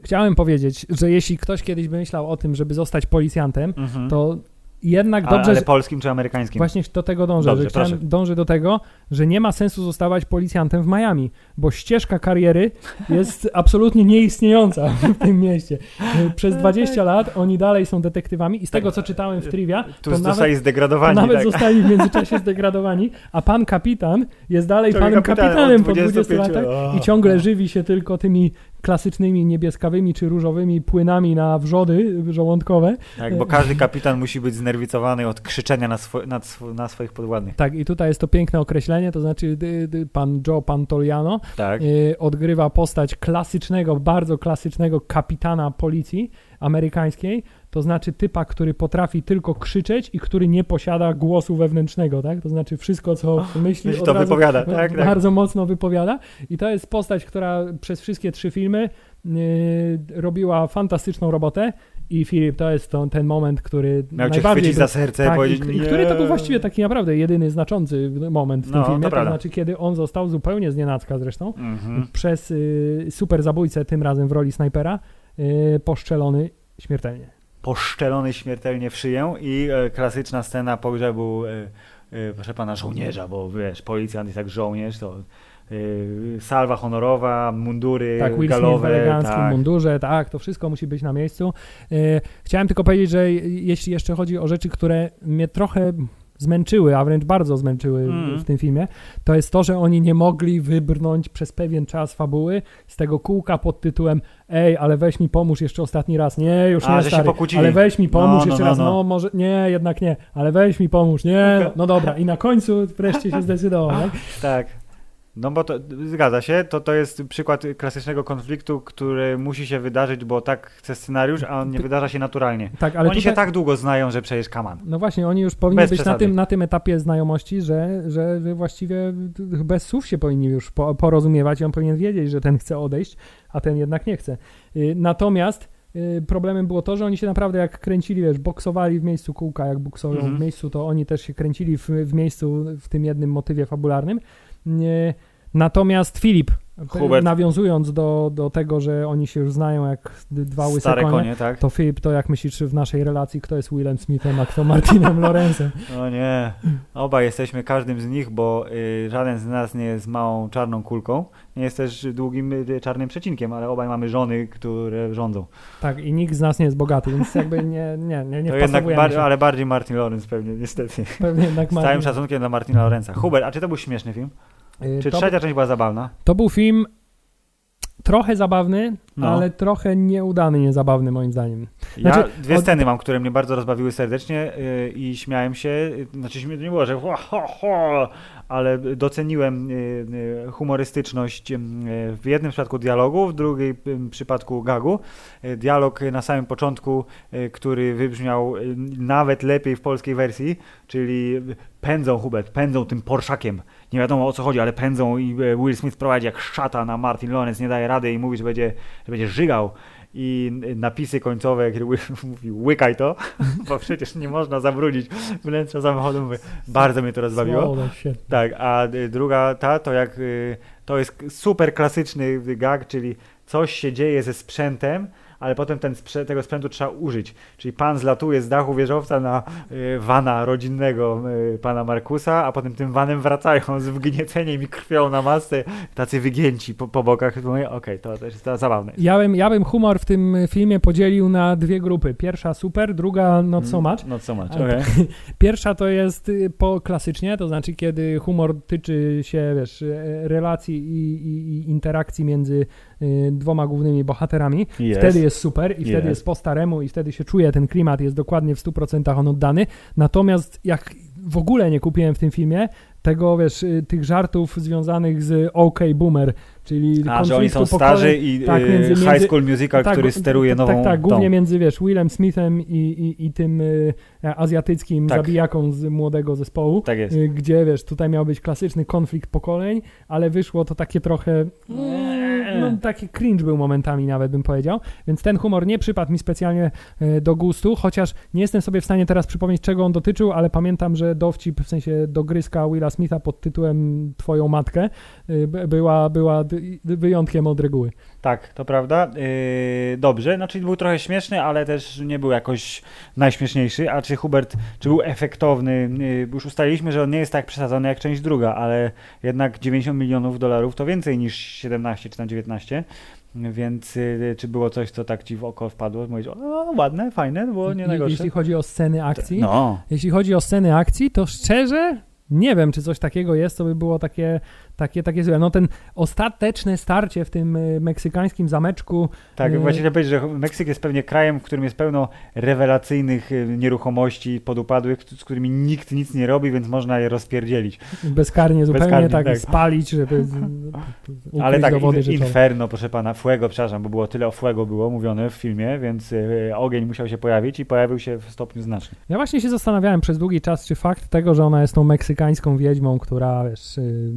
chciałem powiedzieć, że jeśli ktoś kiedyś by myślał o tym, żeby zostać policjantem, Mhm. to jednak dobrze, ale polskim czy amerykańskim? Właśnie do tego dążę, Dobrze, że chciałem, dążę do tego, że nie ma sensu zostawać policjantem w Miami, bo ścieżka kariery jest absolutnie nieistniejąca w tym mieście. Przez 20 lat oni dalej są detektywami i z tego, co czytałem w trivia, Tu to nawet, zostali to zdegradowani. nawet tak. zostali w międzyczasie zdegradowani, a pan kapitan jest dalej Ciągle panem kapitanem po 20 25 latach lat. i ciągle żywi się tylko tymi klasycznymi niebieskawymi czy różowymi płynami na wrzody żołądkowe. Tak, bo każdy kapitan musi być znerwicowany od krzyczenia na, swo- na, sw- na swoich podwładnych. Tak, i tutaj jest to piękne określenie, to znaczy dy, dy, pan Joe Pantoliano Tak. y, odgrywa postać klasycznego, bardzo klasycznego kapitana policji amerykańskiej, to znaczy typa, który potrafi tylko krzyczeć i który nie posiada głosu wewnętrznego, tak? To znaczy wszystko, co myśli, od to wypowiada, tak, tak. bardzo mocno wypowiada i to jest postać, która przez wszystkie trzy filmy y, robiła fantastyczną robotę i Filip, to jest to, ten moment, który Miał cię chwycić za serce i tak, powiedzieć, i, i który to był właściwie taki naprawdę jedyny znaczący moment w tym No, to filmie, to, prawda. znaczy kiedy on został zupełnie znienacka zresztą Mhm. przez y, super zabójcę, tym razem w roli snajpera, y, poszczelony śmiertelnie. Poszczelony śmiertelnie w szyję i e, klasyczna scena pogrzebu, e, e, proszę pana, żołnierza, bo wiesz, policjant jest jak żołnierz, to salwa honorowa, mundury Tak, Will Smith w galowe. eleganckim tak. mundurze, tak, to wszystko musi być na miejscu. Chciałem tylko powiedzieć, że jeśli jeszcze chodzi o rzeczy, które mnie trochę zmęczyły, a wręcz bardzo zmęczyły Mm. w tym filmie, to jest to, że oni nie mogli wybrnąć przez pewien czas fabuły z tego kółka pod tytułem ej, ale weź mi pomóż jeszcze ostatni raz, nie, już A, nie stary, ale weź mi pomóż No, no, jeszcze no, raz, no. no. może, nie, jednak nie, ale weź mi pomóż, nie, no dobra i na końcu wreszcie się zdecydował, tak? Tak. No bo to zgadza się, to, to jest przykład klasycznego konfliktu, który musi się wydarzyć, bo tak chce scenariusz, a on nie wydarza się naturalnie. Tak, ale Oni tutaj, się tak długo znają, że przecież kaman. No właśnie, oni już powinni Bez być na tym, na tym etapie znajomości, że, że właściwie bez słów się powinni już po, porozumiewać i on powinien wiedzieć, że ten chce odejść, a ten jednak nie chce. Y, Natomiast y, problemem było to, że oni się naprawdę jak kręcili, wiesz, boksowali w miejscu kółka, jak boksują Mhm. w miejscu, to oni też się kręcili w, w miejscu, w tym jednym motywie fabularnym. Nie, Natomiast Filip, Hubert. nawiązując do, do tego, że oni się już znają jak dwa łyse Stare konie, konie, tak? to Filip, to jak myślisz w naszej relacji, kto jest Willem Smithem, a kto Martinem Lorenzem? O nie, obaj jesteśmy każdym z nich, bo y, żaden z nas nie jest małą czarną kulką, nie jest też długim y, czarnym przecinkiem, ale obaj mamy żony, które rządzą. Tak, i nikt z nas nie jest bogaty, więc jakby nie, nie, nie, nie to jednak, bar- ale bardziej Martin Lorenz pewnie, niestety. Pewnie jednak Z całym Martin. szacunkiem dla Martina Lorenza. Hubert, a czy to był śmieszny film? Y, Czy to, trzecia część była zabawna? to był film trochę zabawny, No. ale trochę nieudany, niezabawny moim zdaniem. Ja Znaczy, dwie od- sceny mam, które mnie bardzo rozbawiły serdecznie yy, i śmiałem się. Yy, Znaczy to nie było, że ho, ho, ho, ale doceniłem yy, yy, humorystyczność yy, w jednym przypadku dialogu, w drugim yy, przypadku gagu. Yy, Dialog na samym początku, yy, który wybrzmiał yy, nawet lepiej w polskiej wersji, czyli pędzą Hubert, pędzą tym Porszakiem. Nie wiadomo o co chodzi, ale pędzą i e, Will Smith prowadzi jak szata na Martin Lawrence, nie daje rady i mówi, że będzie, że będzie żygał. I napisy końcowe, kiedy mówi łykaj to, bo przecież nie można zabrudzić wnętrza samochodu. Mówię, bardzo mnie to rozbawiło. Świetnie. Tak, a y, druga ta, to jak to jest super klasyczny gag, czyli coś się dzieje ze sprzętem, ale potem ten tego sprzętu trzeba użyć. Czyli pan zlatuje z dachu wieżowca na y, wana rodzinnego y, pana Markusa, a potem tym vanem wracają z wgnieceniem i krwią na masce, tacy wygięci po, po bokach. Mówię, okej, to też jest zabawne. Ja bym, ja bym humor w tym filmie podzielił na dwie grupy. Pierwsza super, druga not so much. Not so much, okej. Pierwsza to jest y, po klasycznie, to znaczy kiedy humor tyczy się, wiesz, e, relacji i, i, i interakcji między y, dwoma głównymi bohaterami. Jest. Wtedy jest super i wtedy Jest. jest po staremu i wtedy się czuje ten klimat, jest dokładnie w 100% on oddany. Natomiast jak w ogóle nie kupiłem w tym filmie tego, wiesz, y, tych żartów związanych z OK Boomer, czyli A, że oni są konfliktu starzy pokoleń. i tak, y, między- High między- School Musical, Tak, który steruje nową Tak, tak, głównie tą. między, wiesz, Willem Smithem i, i, i tym y, azjatyckim Tak. zabijaką z młodego zespołu. Tak jest. Y, Gdzie wiesz, tutaj miał być klasyczny konflikt pokoleń, ale wyszło to takie trochę. No, taki cringe był momentami, nawet bym powiedział. Więc ten humor nie przypadł mi specjalnie e, do gustu, chociaż nie jestem sobie w stanie teraz przypomnieć, czego on dotyczył, ale pamiętam, że dowcip, w sensie dogryzka Willa Smitha pod tytułem Twoją matkę by- była, była wyjątkiem od reguły. Tak, to prawda. Yy, dobrze, znaczy był trochę śmieszny, ale też nie był jakoś najśmieszniejszy. A czy Hubert, czy był efektowny? Yy, już ustaliliśmy, że on nie jest tak przesadzony jak część druga, ale jednak 90 milionów dolarów to więcej niż 17 czy tam 19. Więc yy, czy było coś, co tak ci w oko wpadło? Mówisz, o, ładne, fajne, było nie najgorsze. Jeśli chodzi o sceny akcji, No, Jeśli chodzi o sceny akcji, to szczerze nie wiem, czy coś takiego jest, co by było takie, takie, takie złe. No ten ostateczne starcie w tym y, meksykańskim zameczku, tak, Yy. właśnie chciałem powiedzieć, że Meksyk jest pewnie krajem, w którym jest pełno rewelacyjnych yy, nieruchomości podupadłych, z którymi nikt nic nie robi, więc można je rozpierdzielić. bezkarnie zupełnie Bezkarnie, tak, tak. spalić, żeby Ale tak, dowody in. Inferno, proszę pana, Fuego, przepraszam, bo było tyle o Fuego było mówione w filmie, więc y, ogień musiał się pojawić i pojawił się w stopniu znacznym. Ja właśnie się zastanawiałem przez długi czas, czy fakt tego, że ona jest tą meksykańską wiedźmą, która wiesz, y,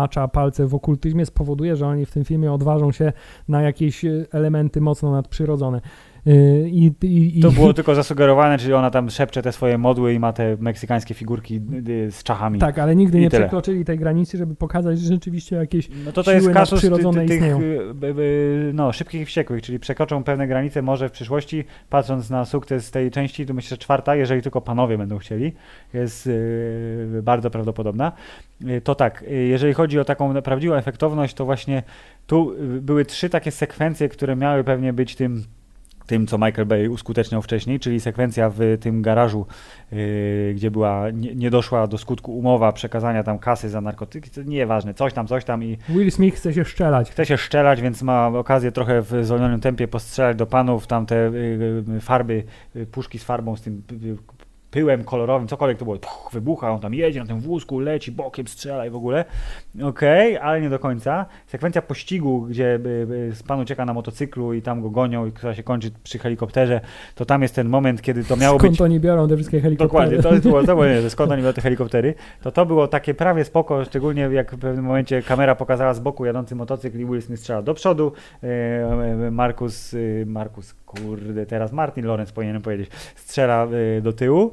macza palce w okultyzmie, spowoduje, że oni w tym filmie odważą się na jakieś y, elementy mocno nadprzyrodzone. Y, I, i, To było tylko zasugerowane, czyli ona tam szepcze te swoje modły i ma te meksykańskie figurki y, z czachami. Tak, ale nigdy nie tyle. przekroczyli tej granicy, żeby pokazać, że rzeczywiście jakieś No to to jest siły kasus ty, nadprzyrodzone ty, tych istnieją. y, no, szybkich i wściekłych, czyli przekroczą pewne granice może w przyszłości, patrząc na sukces tej części, to myślę, że czwarta, jeżeli tylko panowie będą chcieli, jest bardzo prawdopodobna. To tak, jeżeli chodzi o taką prawdziwą efektowność, to właśnie tu były trzy takie sekwencje, które miały pewnie być tym tym, co Michael Bay uskuteczniał wcześniej, czyli sekwencja w tym garażu, yy, gdzie była, nie, nie doszła do skutku umowa przekazania tam kasy za narkotyki, to nieważne, coś tam, coś tam i Will Smith chce się szczelać. chce się szczelać, więc ma okazję trochę w zwolnionym tempie postrzelać do panów, tam te y, y, farby, y, puszki z farbą, z tym y, y, pyłem kolorowym, cokolwiek to było, puch, wybucha, on tam jedzie na tym wózku, leci bokiem, strzela i w ogóle. Okej, okay, ale nie do końca. Sekwencja pościgu, gdzie pan ucieka na motocyklu i tam go gonią i która się kończy przy helikopterze, to tam jest ten moment, kiedy to miało skąd być... Skąd oni biorą te wszystkie helikoptery? Dokładnie, to było, to było nie, że skąd oni biorą te helikoptery. To to było takie prawie spoko, szczególnie jak w pewnym momencie kamera pokazała z boku jadący motocykl i Will Smith strzela do przodu. E, Markus, Markus, kurde, teraz Martin Lorenz powinienem powiedzieć, strzela do tyłu.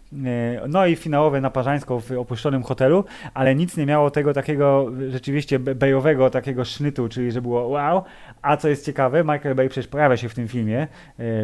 No i finałowe naparzańsko w opuszczonym hotelu, ale nic nie miało tego takiego rzeczywiście bejowego takiego sznytu, czyli że było wow. A co jest ciekawe, Michael Bay przecież pojawia się w tym filmie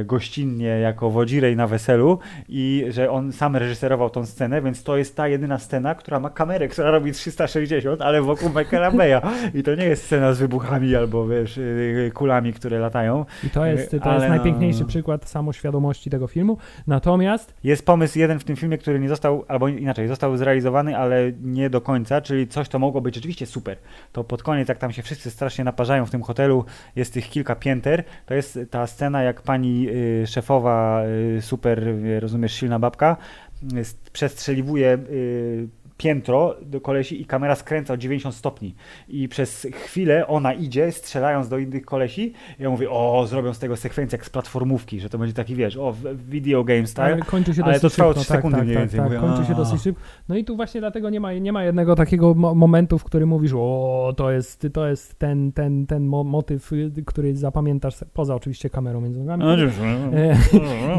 gościnnie jako wodzirej na weselu i że on sam reżyserował tą scenę, więc to jest ta jedyna scena, która ma kamerę, która robi 360, ale wokół Michaela Baya. I to nie jest scena z wybuchami albo wiesz, y, kulami, które latają. I to jest, to jest najpiękniejszy no... przykład samoświadomości tego filmu. Natomiast... Jest pomysł jeden w tym filmie, który nie został, albo inaczej, został zrealizowany, ale nie do końca, czyli coś, to mogło być rzeczywiście super. To pod koniec, jak tam się wszyscy strasznie naparzają w tym hotelu, jest tych kilka pięter, to jest ta scena, jak pani y, szefowa, y, super, rozumiesz, silna babka, y, przestrzeliwuje y, piętro do kolesi i kamera skręca o 90 stopni. I przez chwilę ona idzie, strzelając do innych kolesi. I ja mówię, o, zrobią z tego sekwencję jak z platformówki, że to będzie taki, wiesz, o, video game style. Ale, kończy się ale to trwało 3 sekundy tak, mniej więcej. Tak, tak, kończy się dosyć szybko. No i tu właśnie dlatego nie ma, nie ma jednego takiego mo momentu, w którym mówisz, o, to jest, to jest ten, ten, ten mo motyw, który zapamiętasz, poza oczywiście kamerą między nogami, no, e,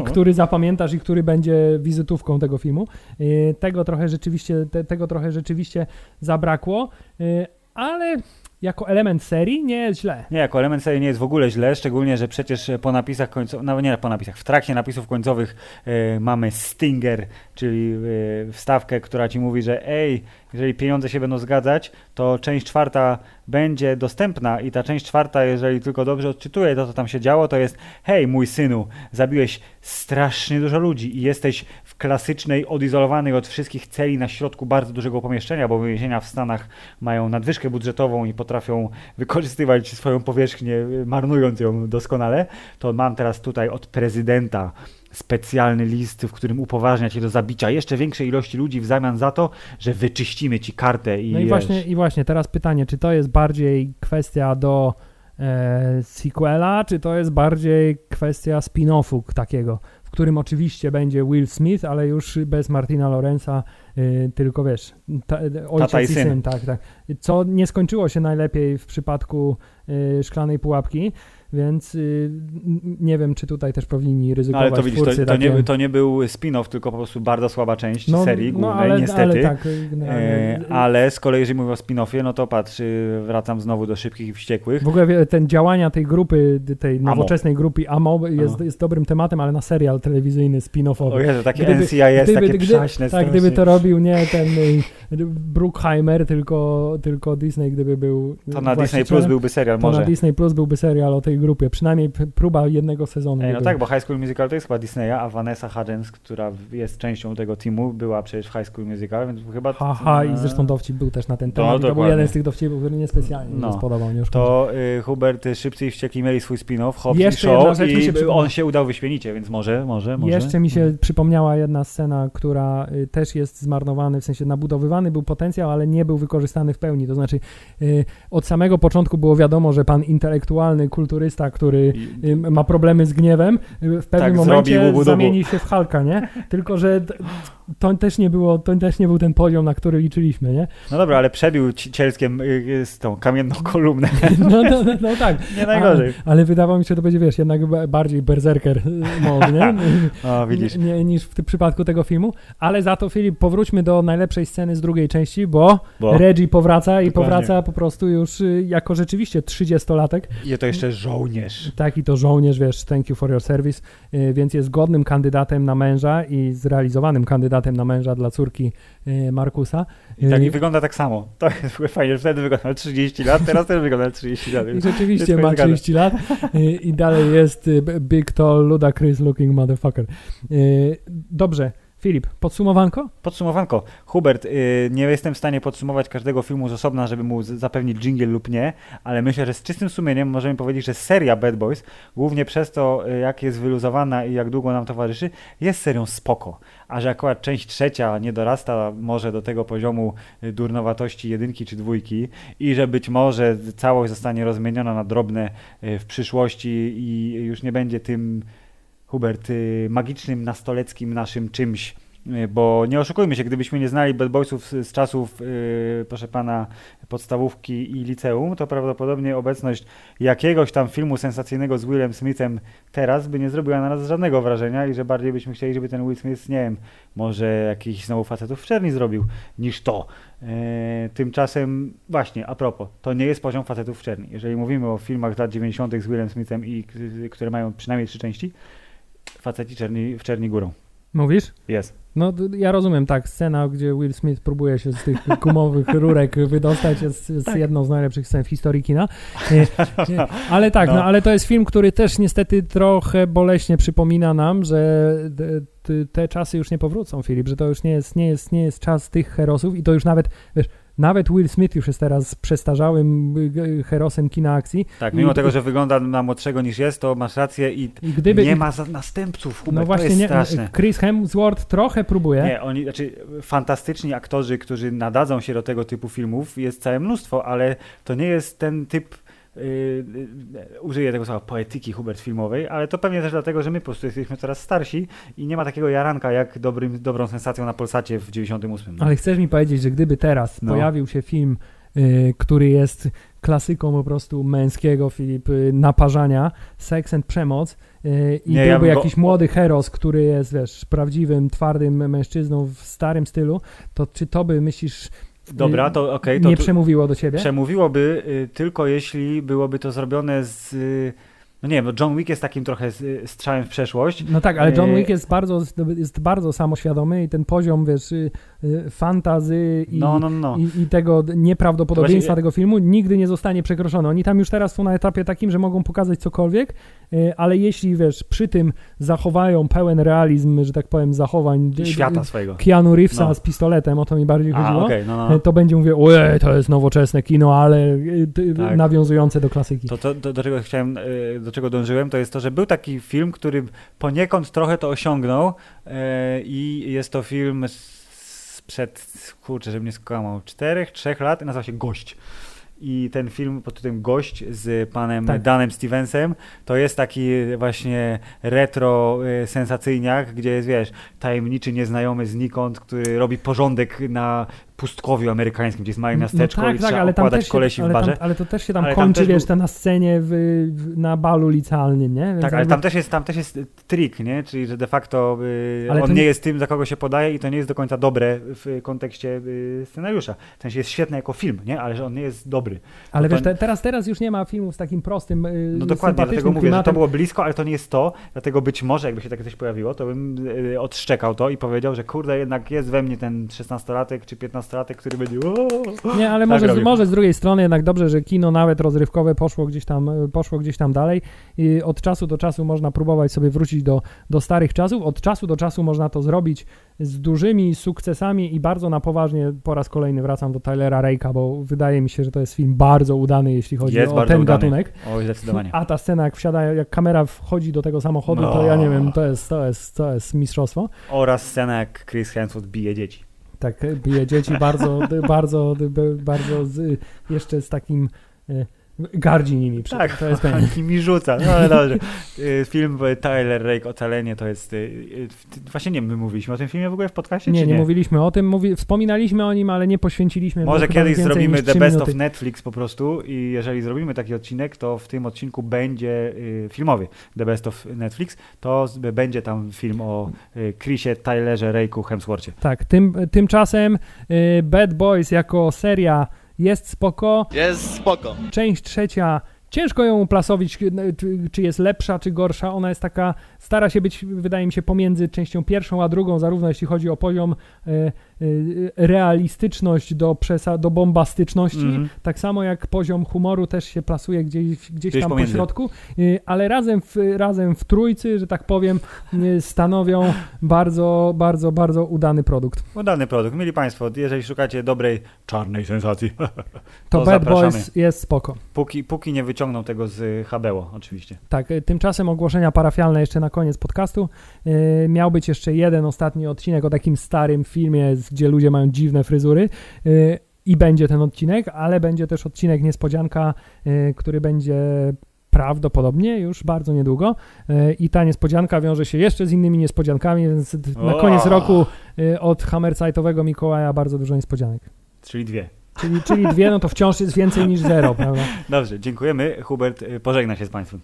który zapamiętasz i który będzie wizytówką tego filmu. E, tego trochę rzeczywiście, te, tego trochę rzeczywiście zabrakło, y, ale jako element serii nie jest źle. Nie, jako element serii nie jest w ogóle źle, szczególnie, że przecież po napisach końcowych, no nie po napisach, w trakcie napisów końcowych y, mamy Stinger, czyli y, wstawkę, która ci mówi, że ej, jeżeli pieniądze się będą zgadzać, to część czwarta będzie dostępna i ta część czwarta, jeżeli tylko dobrze odczytuję to, co tam się działo, to jest hej, mój synu, zabiłeś strasznie dużo ludzi i jesteś klasycznej, odizolowanej od wszystkich celi na środku bardzo dużego pomieszczenia, bo więzienia w Stanach mają nadwyżkę budżetową i potrafią wykorzystywać swoją powierzchnię, marnując ją doskonale, to mam teraz tutaj od prezydenta specjalny list, w którym upoważnia cię do zabicia jeszcze większej ilości ludzi w zamian za to, że wyczyścimy ci kartę i No i właśnie, i właśnie teraz pytanie, czy to jest bardziej kwestia do e, sequela, czy to jest bardziej kwestia spin-offu takiego, którym oczywiście będzie Will Smith, ale już bez Martina Lorenza, y, tylko wiesz, ta, ojciec Tata i syn. syn. Tak, tak. Co nie skończyło się najlepiej w przypadku y, Szklanej Pułapki, więc y, nie wiem, czy tutaj też powinni ryzykować. No ale to widzisz, to, to, takie... nie, to nie był spin-off, tylko po prostu bardzo słaba część no, serii no, głównej, ale, niestety. Ale, tak, e, ale z kolei, jeżeli mówię o spin-offie, no to patrz, y, wracam znowu do szybkich i wściekłych. W ogóle ten działania tej grupy, tej nowoczesnej Amo. grupy AMO jest, jest dobrym tematem, ale na serial telewizyjny spin-offowy. O Jezu, takie gdyby, NCIS, gdyby, takie gdyby, przaśne. Tak, gdyby to robił nie ten y, Bruckheimer, tylko, tylko Disney, gdyby był To na Disney Plus byłby serial to może. na Disney Plus byłby serial o tej grupie, przynajmniej próba jednego sezonu. Ej, no tak, bo High School Musical to jest chyba Disneya, a Vanessa Hudgens, która jest częścią tego teamu, była przecież w High School Musical, więc chyba... Haha, i zresztą dowcip był też na ten temat. No, to był jeden z tych dowcipów, który niespecjalnie no. się spodobał. Nie to y, Hubert, y, Szybcy i Wściekli mieli swój spin-off, Hobbs Jeszcze i Show i się on się udał wyśmienicie, więc może, może, może. Jeszcze mi się hmm. przypomniała jedna scena, która y, też jest zmarnowany, w sensie nabudowywany był potencjał, ale nie był wykorzystany w pełni. To znaczy y, od samego początku było wiadomo, że pan intelektualny kulturysta, który y, ma problemy z gniewem, w pewnym tak, momencie zamieni się w Halka, nie? Tylko, że to też nie było, to też nie był ten poziom, na który liczyliśmy, nie? No dobra, ale przebił cielskiem y, z tą kamienną kolumnę. No, no, no, no tak. Nie najgorzej. Ale, ale, wydawało mi się, że to będzie, wiesz, jednak bardziej berserker mode, nie? o, widzisz. Nie, niż w tym przypadku tego filmu. Ale za to, Filip, powróćmy do najlepszej sceny z drugiej części, bo, bo? Reggie powraca i Dokładnie. powraca po prostu już jako rzeczywiście 30-latek. I to jeszcze żołnierz. Tak, i to żołnierz, wiesz, thank you for your service, więc jest godnym kandydatem na męża i zrealizowanym kandydatem kandydatem na męża dla córki y, Markusa. I tak i y, wygląda tak samo. To jest fajnie, że wtedy wyglądał 30 lat, teraz też wygląda 30 lat. I rzeczywiście ma 30 lat y, i dalej jest big, tall, ludicrous looking motherfucker. Dobrze. Filip, podsumowanko? Podsumowanko. Hubert, yy, nie jestem w stanie podsumować każdego filmu z osobna, żeby mu zapewnić jingle lub nie, ale myślę, że z czystym sumieniem możemy powiedzieć, że seria Bad Boys, głównie przez to, y, jak jest wyluzowana i jak długo nam towarzyszy, jest serią spoko. A że akurat część trzecia nie dorasta może do tego poziomu y, durnowatości jedynki czy dwójki i że być może całość zostanie rozmieniona na drobne y, w przyszłości i już nie będzie tym Hubert, y, magicznym, nastoleckim naszym czymś, y, bo nie oszukujmy się, gdybyśmy nie znali Bad Boysów z, czasów, yy, proszę pana, podstawówki i liceum, to prawdopodobnie obecność jakiegoś tam filmu sensacyjnego z Willem Smithem teraz by nie zrobiła na nas żadnego wrażenia i że bardziej byśmy chcieli, żeby ten Will Smith, nie wiem, może jakiś znowu facetów w czerni zrobił, niż to. Yy, tymczasem, właśnie, a propos, to nie jest poziom facetów w czerni. Jeżeli mówimy o filmach z lat 90. z Willem Smithem i które mają przynajmniej trzy części, faceci czerni, w czerni górą. Mówisz? Jest. No ja rozumiem, tak, scena, gdzie Will Smith próbuje się z tych gumowych rurek wydostać jest, jest tak. jedną z najlepszych scen w historii kina. Ale tak, no. no. ale to jest film, który też niestety trochę boleśnie przypomina nam, że te czasy już nie powrócą, Filip, że to już nie jest, nie jest, nie jest czas tych herosów i to już nawet, wiesz, nawet Will Smith już jest teraz przestarzałym y, herosem kina akcji. Tak, mimo I, tego, że wygląda na młodszego niż jest, to masz rację i, i gdyby, nie ma następców. Hubert, no właśnie, nie, straszne. Chris Hemsworth trochę próbuje. Nie, oni, znaczy fantastyczni aktorzy, którzy nadadzą się do tego typu filmów, jest całe mnóstwo, ale to nie jest ten typ Yy, użyję tego słowa poetyki Hubert filmowej, ale to pewnie też dlatego, że my po prostu jesteśmy coraz starsi i nie ma takiego jaranka jak dobrym, dobrą sensacją na Polsacie w 98. No. Ale chcesz mi powiedzieć, że gdyby teraz no. pojawił się film, yy, który jest klasyką po prostu męskiego, Filip, yy, naparzania, seks and przemoc yy, i nie, byłby ja jakiś go... młody heros, który jest, wiesz, prawdziwym, twardym mężczyzną w starym stylu, to czy to by, myślisz, Dobra, to okej. Okay, nie przemówiło do ciebie? Przemówiłoby y, tylko jeśli byłoby to zrobione z y, no nie wiem, John Wick jest takim trochę strzałem w przeszłość. No tak, ale John Wick jest bardzo, jest bardzo samoświadomy i ten poziom, wiesz, y, y, fantazy i, no, no, no. i, i tego nieprawdopodobieństwa tego filmu nigdy nie zostanie przekroczony. Oni tam już teraz są na etapie takim, że mogą pokazać cokolwiek, y, ale jeśli, wiesz, przy tym zachowają pełen realizm, że tak powiem, zachowań świata swojego. Keanu Reevesa no. z pistoletem, o to mi bardziej chodziło, A, okay, no, no. to będzie mówię, ojej, to jest nowoczesne kino, ale tak. nawiązujące do klasyki. To, to, do, do czego chciałem do czego dążyłem, to jest to, że był taki film, który poniekąd trochę to osiągnął i jest to film sprzed, kurczę, żebym nie skłamał, czterech, trzech lat, nazywa się Gość. I ten film pod tytułem Gość z panem tak. Danem Stevensem to jest taki właśnie retro y, sensacyjniak, gdzie jest, wiesz, tajemniczy nieznajomy znikąd, który robi porządek na pustkowiu amerykańskim, gdzie jest małe no miasteczko no tak, i tak, trzeba ale okładać kolesi w barze. Tam, ale to też się tam ale kończy, tam wiesz, był... na scenie w, na balu licealnym, nie? Więc tak, ale tam też, jest, tam też jest trik, nie? Czyli, że de facto y, on nie jest tym, za kogo się podaje i to nie jest do końca dobre w kontekście y, scenariusza. W sensie jest świetny jako film, nie? Ale że on nie jest dobry. Ale wiesz, te, teraz, teraz już nie ma filmów z takim prostym, y, No dokładnie, dlatego mówię, klimatem. że to było blisko, ale to nie jest to, dlatego być może jakby się takie coś pojawiło, to bym odszczekał to i powiedział, że kurde, jednak jest we mnie ten 16-latek czy 15-latek, który będzie nie, ale tak może, może z drugiej strony jednak dobrze, że kino nawet rozrywkowe poszło gdzieś tam, poszło gdzieś tam dalej i od czasu do czasu można próbować sobie wrócić do, do starych czasów, od czasu do czasu można to zrobić z dużymi sukcesami i bardzo na poważnie po raz kolejny wracam do Tylera Rake'a, bo wydaje mi się, że to jest film bardzo udany, jeśli chodzi jest o ten udany. gatunek. Oj, zdecydowanie. A ta scena, jak wsiada, jak kamera wchodzi do tego samochodu, no. to ja nie wiem, to jest, to jest, to jest mistrzostwo. Oraz scena, jak Chris Hemsworth bije dzieci. Tak, bije dzieci bardzo, bardzo, bardzo, z, jeszcze z takim e, gardzi nimi. Tak, to jest nimi rzuca. No ale dobrze. Y, film Tyler Rake, Ocalenie to jest... Y, y, właśnie nie, my mówiliśmy o tym filmie w ogóle w podcaście, Nie, nie, nie mówiliśmy o tym. Mówi, wspominaliśmy o nim, ale nie poświęciliśmy... Może kiedyś zrobimy The Best minuty. of Netflix po prostu i jeżeli zrobimy taki odcinek, to w tym odcinku będzie filmowy The Best of Netflix, to będzie tam film o Chrisie, Tylerze, Rake'u, Hemsworthie. Tak, tym, tymczasem Bad Boys jako seria jest spoko. Jest spoko. Część trzecia Ciężko ją uplasowić, czy jest lepsza, czy gorsza. Ona jest taka, stara się być, wydaje mi się, pomiędzy częścią pierwszą a drugą, zarówno jeśli chodzi o poziom y, realistyczność do, przesa- do bombastyczności, Mhm. tak samo jak poziom humoru też się plasuje gdzieś, gdzieś, Gdzieś tam pomiędzy. po środku, y, ale razem w, razem w trójcy, że tak powiem, y, stanowią bardzo, bardzo, bardzo udany produkt. Udany produkt. Mieli Państwo, jeżeli szukacie dobrej, czarnej sensacji, To, To Bad zapraszamy. Boys jest spoko. póki, póki nie wyciągną tego z HBO, oczywiście. Tak, y, tymczasem ogłoszenia parafialne jeszcze na koniec podcastu. Y, miał być jeszcze jeden ostatni odcinek o takim starym filmie, z- gdzie ludzie mają dziwne fryzury. Y, I będzie ten odcinek, ale będzie też odcinek niespodzianka, y, który będzie prawdopodobnie już bardzo niedługo. Y, I ta niespodzianka wiąże się jeszcze z innymi niespodziankami, więc na koniec roku od Hammersightowego Mikołaja bardzo dużo niespodzianek. Czyli dwie. Czyli, czyli dwie, no to wciąż jest więcej niż zero, prawda? Dobrze, dziękujemy. Hubert pożegna się z Państwem.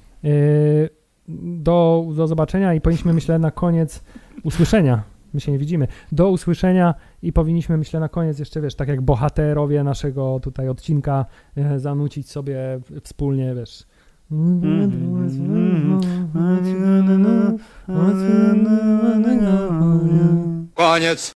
Do, do zobaczenia i powinniśmy, myślę, na koniec usłyszenia. My się nie widzimy. Do usłyszenia i powinniśmy, myślę, na koniec jeszcze, wiesz, tak jak bohaterowie naszego tutaj odcinka, e, zanucić sobie wspólnie, wiesz. Koniec.